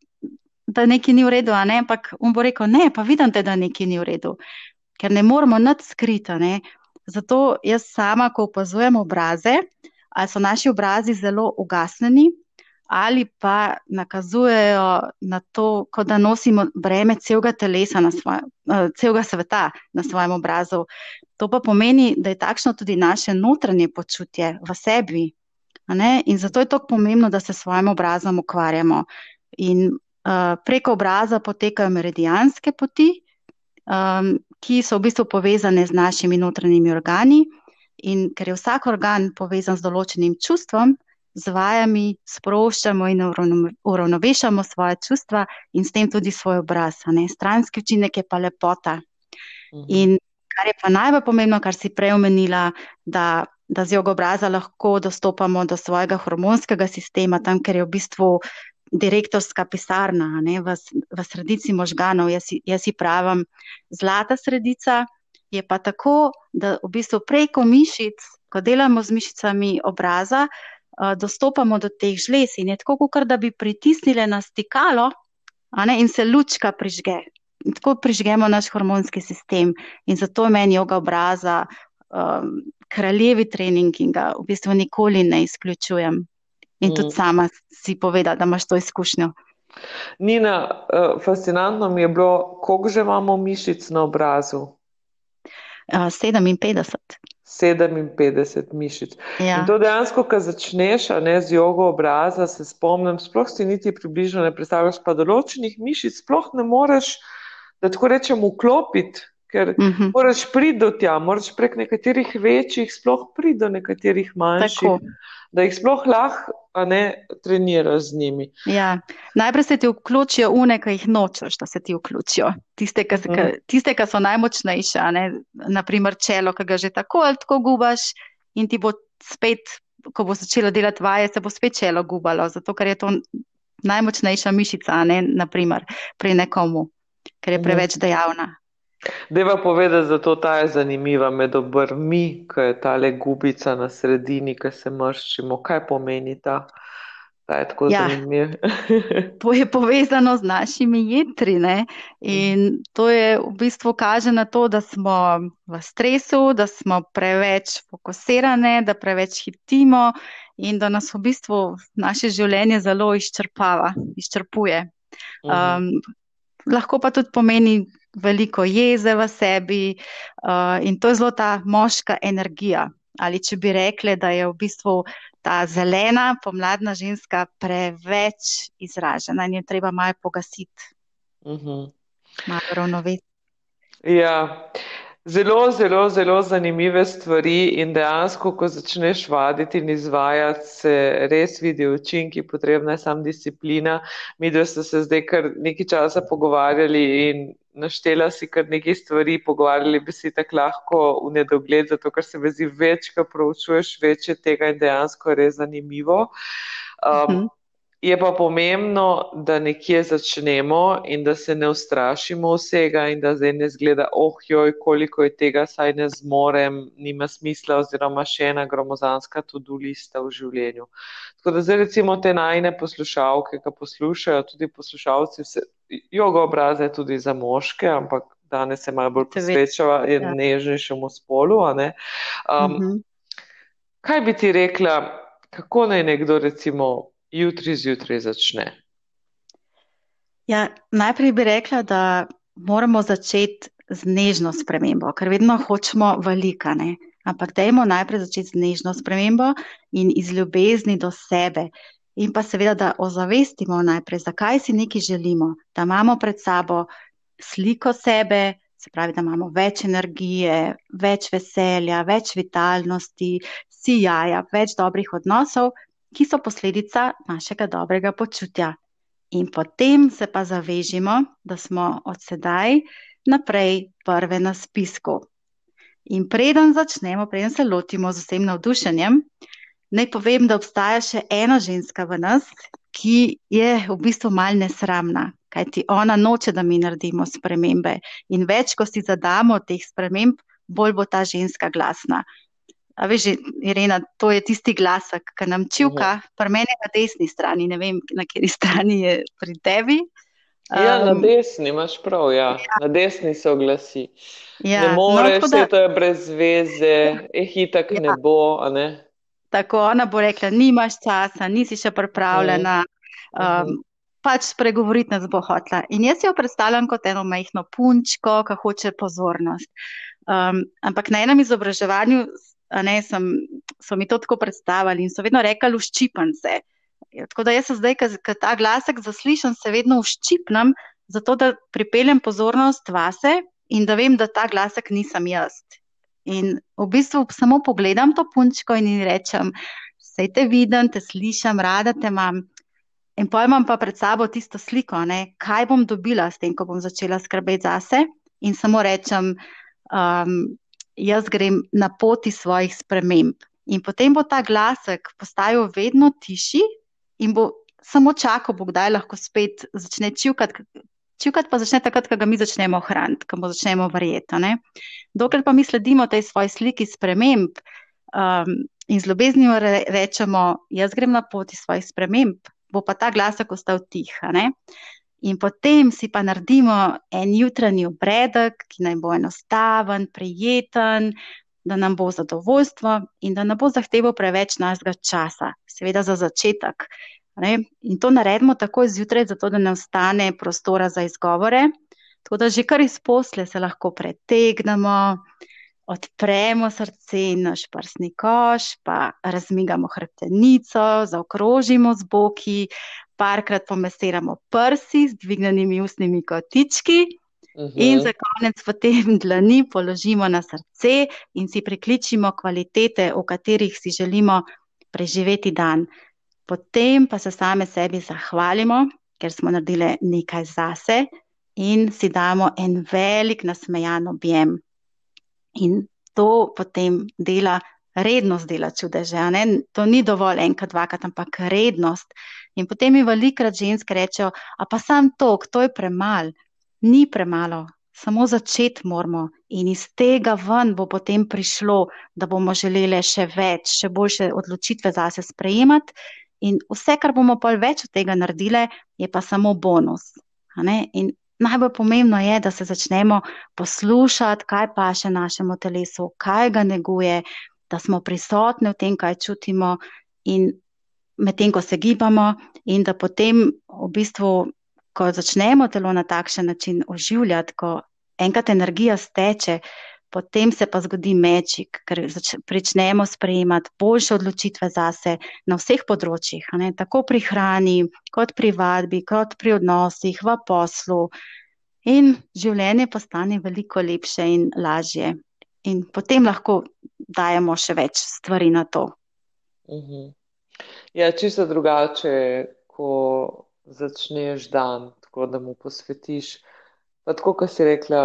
da nekaj ni v redu, ne, ampak on bo rekel, ne, pa vidim te, da nekaj ni v redu, ker ne moramo nad skriti. Zato jaz sama, ko opazujem obraze, ali so naši obrazi zelo ugasnjeni, ali pa nakazujejo na to, kot da nosimo breme celega telesa, svoje, uh, celega sveta na svojem obrazu. To pa pomeni, da je takšno tudi naše notranje počutje v sebi. In zato je tako pomembno, da se s svojim obrazom ukvarjamo. In uh, preko obraza potekajo meridijanske poti, um, ki so v bistvu povezane z našimi notranjimi organi. In ker je vsak organ povezan z določenim čustvom, z vajami sproščamo in uravnovešamo svoje čustva in s tem tudi svoj obraz. Stranski učinek je pa lepota. Mhm. In kar je pa najbolj pomembno, kar si prej omenila, da, da z jogo obraza lahko dostopamo do svojega hormonskega sistema, tam, ker je v bistvu direktorska pisarna ne, v, v sredici možganov. Jaz, jaz si pravim, zlata sredica je pa tako, da v bistvu preko mišic, ko delamo z mišicami obraza, dostopamo do teh žlez in je tako, kot da bi pritisnili na stikalo ne, in se lučka prižge. In tako prižgemo naš hormonski sistem. In zato je meni joga obraza, um, kraljevi trening, in ga v bistvu nikoli ne izključujem. In mm. tudi sama si poveda, da imaš to izkušnjo. Nina, uh, fascinantno mi je bilo, koliko že imamo mišic na obrazu? Uh, 57. 57 mišic. Ja. In to dejansko, ko začneš ne, z jogo obraza, se spomnim, sploh si niti približno ne predstavljaš, pa določenih mišic sploh ne moreš, da tako rečem, vklopiti, ker uh mhm. -huh. moraš priti do tja, moraš prek nekaterih večjih, sploh priti do nekaterih manjših. Tako da jih sploh lahko ne treniraš z njimi. Ja. Najprej se ti vključijo une, ki jih nočeš, da se ti vključijo. Tiste, ki mm. so najmočnejše, naprimer čelo, ki ga že tako ali tako gubaš, in ti bo spet, ko bo začelo delati vaje, se bo spet čelo gubalo, zato ker je to najmočnejša mišica, ne, naprimer, pri nekomu, ker je mhm. preveč dejavna. Deva povedati, da to ta je zanimiva med obrvmi, ki je ta le gubica na sredini, ki se mrščimo. Kaj pomeni ta? Ta je tako ja. zanimiv. to je povezano z našimi jetri ne? in to je v bistvu kaže na to, da smo v stresu, da smo preveč fokusirane, da preveč hitimo in da nas v bistvu naše življenje zelo izčrpava, izčrpuje. Um, lahko pa tudi pomeni veliko jeze v sebi uh, in to je zelo ta moška energija. Ali če bi rekli, da je v bistvu ta zelena, pomladna ženska preveč izražena in je treba malo pogasiti, uh mhm. -huh. malo ravnovesiti. Ja. Zelo, zelo, zelo zanimive stvari in dejansko, ko začneš vaditi in izvajati, se res vidi učinki, potrebna je sam disciplina. Mi, da ste se zdaj kar nekaj časa pogovarjali in naštela si kar nekaj stvari, pogovarjali bi se tako lahko v nedogled, zato ker se vezi več, ko proučuješ več tega in dejansko je res zanimivo. Um, uh -huh. Je pa pomembno, da nekje začnemo in da se ne ustrašimo vsega in da zdaj ne zgleda, oh, joj, koliko je tega, saj ne zmorem, nima smisla, oziroma še ena gromozanska tudi lista v življenju. Tako da zdaj recimo te najne poslušalke, ki poslušajo, tudi poslušalci, vse, jogo obraze tudi za moške, ampak danes se malo bolj posvečava in ja. nežnejšemu spolu. Ne? Um, uh mhm. -huh. Kaj bi ti rekla, kako naj nekdo recimo jutri zjutraj začne? Ja, najprej bi rekla, da moramo začeti z nežno spremembo, ker vedno hočemo velikane. Ampak dajmo najprej začeti z nežno spremembo in iz ljubezni do sebe. In pa seveda, da ozavestimo najprej, zakaj si nekaj želimo, da imamo pred sabo sliko sebe, se pravi, da imamo več energije, več veselja, več vitalnosti, sijaja, več dobrih odnosov, ki so posledica našega dobrega počutja. In potem se pa zavežimo, da smo od sedaj naprej prve na spisku. In preden začnemo, preden se lotimo z vsem navdušenjem, naj povem, da obstaja še ena ženska v nas, ki je v bistvu mal nesramna, kajti ona noče, da mi naredimo spremembe. In več, ko si zadamo teh sprememb, bolj bo ta ženska glasna. A veš, Irena, to je tisti glasek, ki nam čuka, uh -huh. pri meni na desni strani, ne vem, na kateri strani je pri tebi. Um, ja, na desni imaš prav, ja. ja. na desni se oglasi. Ja, ne no, moreš, no, da... to je brez veze, je hitak, ja. ne bo. Ne? Tako ona bo rekla, nimaš časa, nisi še pripravljena. Uh -huh. um, pač spregovoriti nas bo hotla. In jaz jo predstavljam kot eno majhno punčko, ki hoče pozornost. Um, ampak na enem izobraževanju ne, sem, so mi to tako predstavili in so vedno rekli, uščipan se. Ja, tako da jaz se zdaj, ko ta glasek zaslišam, se vedno uščipnem, zato da pripeljem pozornost vase in da vem, da ta glasek nisem jaz. In v bistvu samo pogledam to punčko in ji rečem, sej te vidim, te slišam, rada te imam. In pojmam pa pred sabo tisto sliko, ne, kaj bom dobila s tem, ko bom začela skrbeti zase. In samo rečem, um, jaz grem na poti svojih sprememb. In potem bo ta glasek postajal vedno tišji in bo samo čakal, bo kdaj lahko spet začne čivkati. Čivkati pa začne takrat, ko ga mi začnemo hraniti, ko mu začnemo verjeti. Dokler pa mi sledimo tej svoji sliki sprememb um, in z ljubeznijo re, rečemo, jaz grem na poti svojih sprememb, bo pa ta glasek ostal tih. In potem si pa naredimo en jutranji obredek, ki naj bo enostaven, prijeten, da nam bo zadovoljstvo in da ne bo zahteval preveč našega časa, seveda za začetek. Ne? In to naredimo takoj zjutraj, zato da ne ostane prostora za izgovore. Tako da že kar iz posle se lahko pretegnemo, odpremo srce in naš prsni koš, pa razmigamo hrbtenico, zaokrožimo z boki, parkrat pomesiramo prsi z dvignjenimi ustnimi kotički. Uh -huh. In za konec potem dlani položimo na srce in si prikličimo kvalitete, v katerih si želimo preživeti dan. Potem pa se same sebi zahvalimo, ker smo naredili nekaj zase in si damo en velik nasmejan objem. In to potem dela rednost, dela čudeže. To ni dovolj enkrat, dvakrat, ampak rednost. In potem mi velikrat ženske rečejo, a pa sam tok, to je premal. Ni premalo, samo začeti moramo in iz tega ven bo potem prišlo, da bomo želeli še več, še boljše odločitve zase sprejemati. In vse, kar bomo pa več od tega naredili, je pa samo bonus. In najbolj pomembno je, da se začnemo poslušati, kaj pa še našemu telesu, kaj ga neguje, da smo prisotni v tem, kaj čutimo. In medtem ko se gibamo, in da potem, v bistvu, ko začnemo telo na takšen način oživljati, ko enkrat energija steče, potem se pa zgodi mečik, ker začnemo sprejemati boljše odločitve zase na vseh področjih, ne, tako pri hrani, kot pri vadbi, kot pri odnosih, v poslu. In življenje postane veliko lepše in lažje. In potem lahko dajemo še več stvari na to. Uh mhm. -huh. Ja, čisto drugače, ko začneš dan, tako da mu posvetiš. Pa tako, kot si rekla,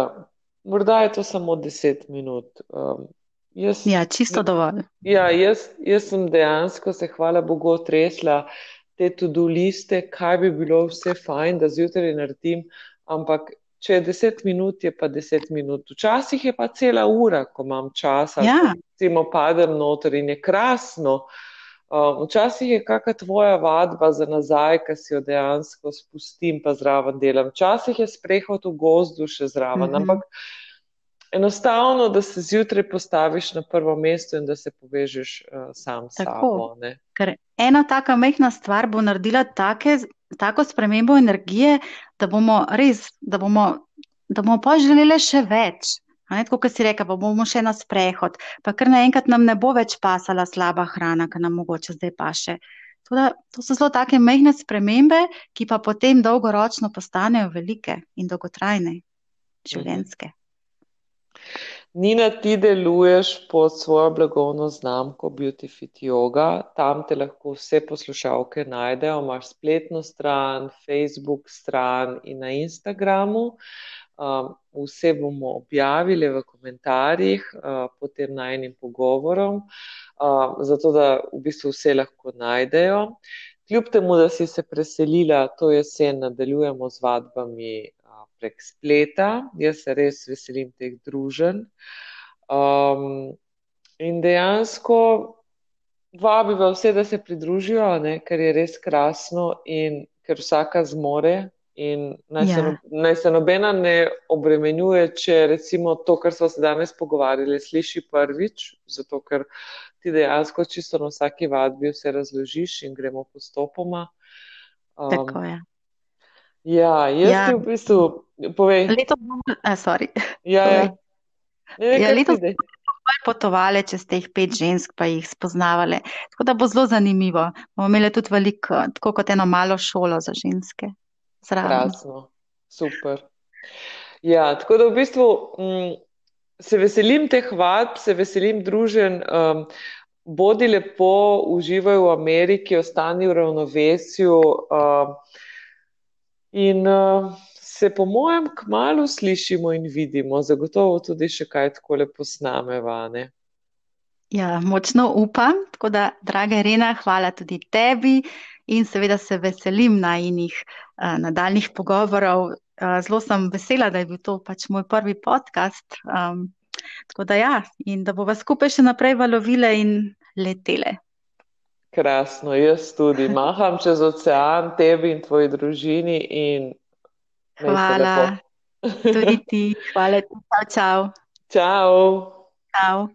morda je to samo deset minut. Um, jaz, ja, čisto dovolj. Ja, jaz, jaz sem dejansko se, hvala Bogu, tresla te tudi liste, kaj bi bilo vse fajn, da zjutraj naredim, ampak. Če je deset minut, je pa deset minut. Včasih je pa cela ura, ko imam čas, da ja. se padem noter in je krasno. Uh, Um, včasih je kakšna tvoja vadba za nazaj, ki si jo dejansko spustim, pa zraven delam. Včasih je sprehod v gozdu še zraven, mm -hmm. ampak enostavno, da se zjutraj postaviš na prvo mesto in da se povežeš uh, sam s sabo. Ker ena taka mehna stvar bo naredila take, tako spremembo energije, da bomo res, da bomo, da bomo pa želeli še več. Tako, kot si rekel, pa bomo še na sprehod, pa kar naenkrat nam ne bo več pasala slaba hrana, ki nam mogoče zdaj paše. Toda, to so zelo take mehne spremembe, ki pa potem dolgoročno postanejo velike in dolgotrajne, življenske. Nina, ti deluješ pod svojo blagovno znamko Beauty Fit Yoga, tam te lahko vse poslušalke najdejo, imaš spletno stran, Facebook stran in na Instagramu. Um, vse bomo objavili v komentarjih uh, pod tem najnim pogovorom, uh, zato da v bistvu vse lahko najdejo. Kljub temu, da si se preselila, to jesen nadaljujemo z vadbami prek spleta. Jaz se res veselim teh družen. Um, in dejansko vabiva vse, da se pridružijo, ne, ker je res krasno in ker vsaka zmore. In naj, ja. se no, naj se nobena ne obremenjuje, če recimo to, kar smo se danes pogovarjali, sliši prvič, zato ker ti dejansko čisto na vsaki vadbi vse razložiš in gremo postopoma. Um, Tako je. Ja, jaz ja. ti v bistvu povem. Leto bomo, sorry. Ja, ja. Ne, ja, leto bomo potovali čez teh pet žensk, pa jih spoznavali. Tako da bo zelo zanimivo. Bomo imeli tudi veliko, tako kot eno malo šolo za ženske. Zraven. Krasno, super. Ja, tako da v bistvu m, mm, se veselim teh vadb, se veselim družen. Um, bodi lepo, uživaj v Ameriki, ostani v ravnovesju. Um, In uh, se, po mojem, kmalo slišimo in vidimo, zagotovo tudi še kaj tako lepo snamevane. Ja, močno upam. Tako da, draga Rena, hvala tudi tebi in seveda se veselim najinih uh, nadaljnih pogovorov. Uh, zelo sem vesela, da je bil to pač moj prvi podcast. Um, tako da ja, in da bova skupaj še naprej valovile in letele. Krasno, jaz tudi maham čez ocean, tebi in tvoji družini. In hvala. Tudi ti, hvala ti, čau. Čau. čau.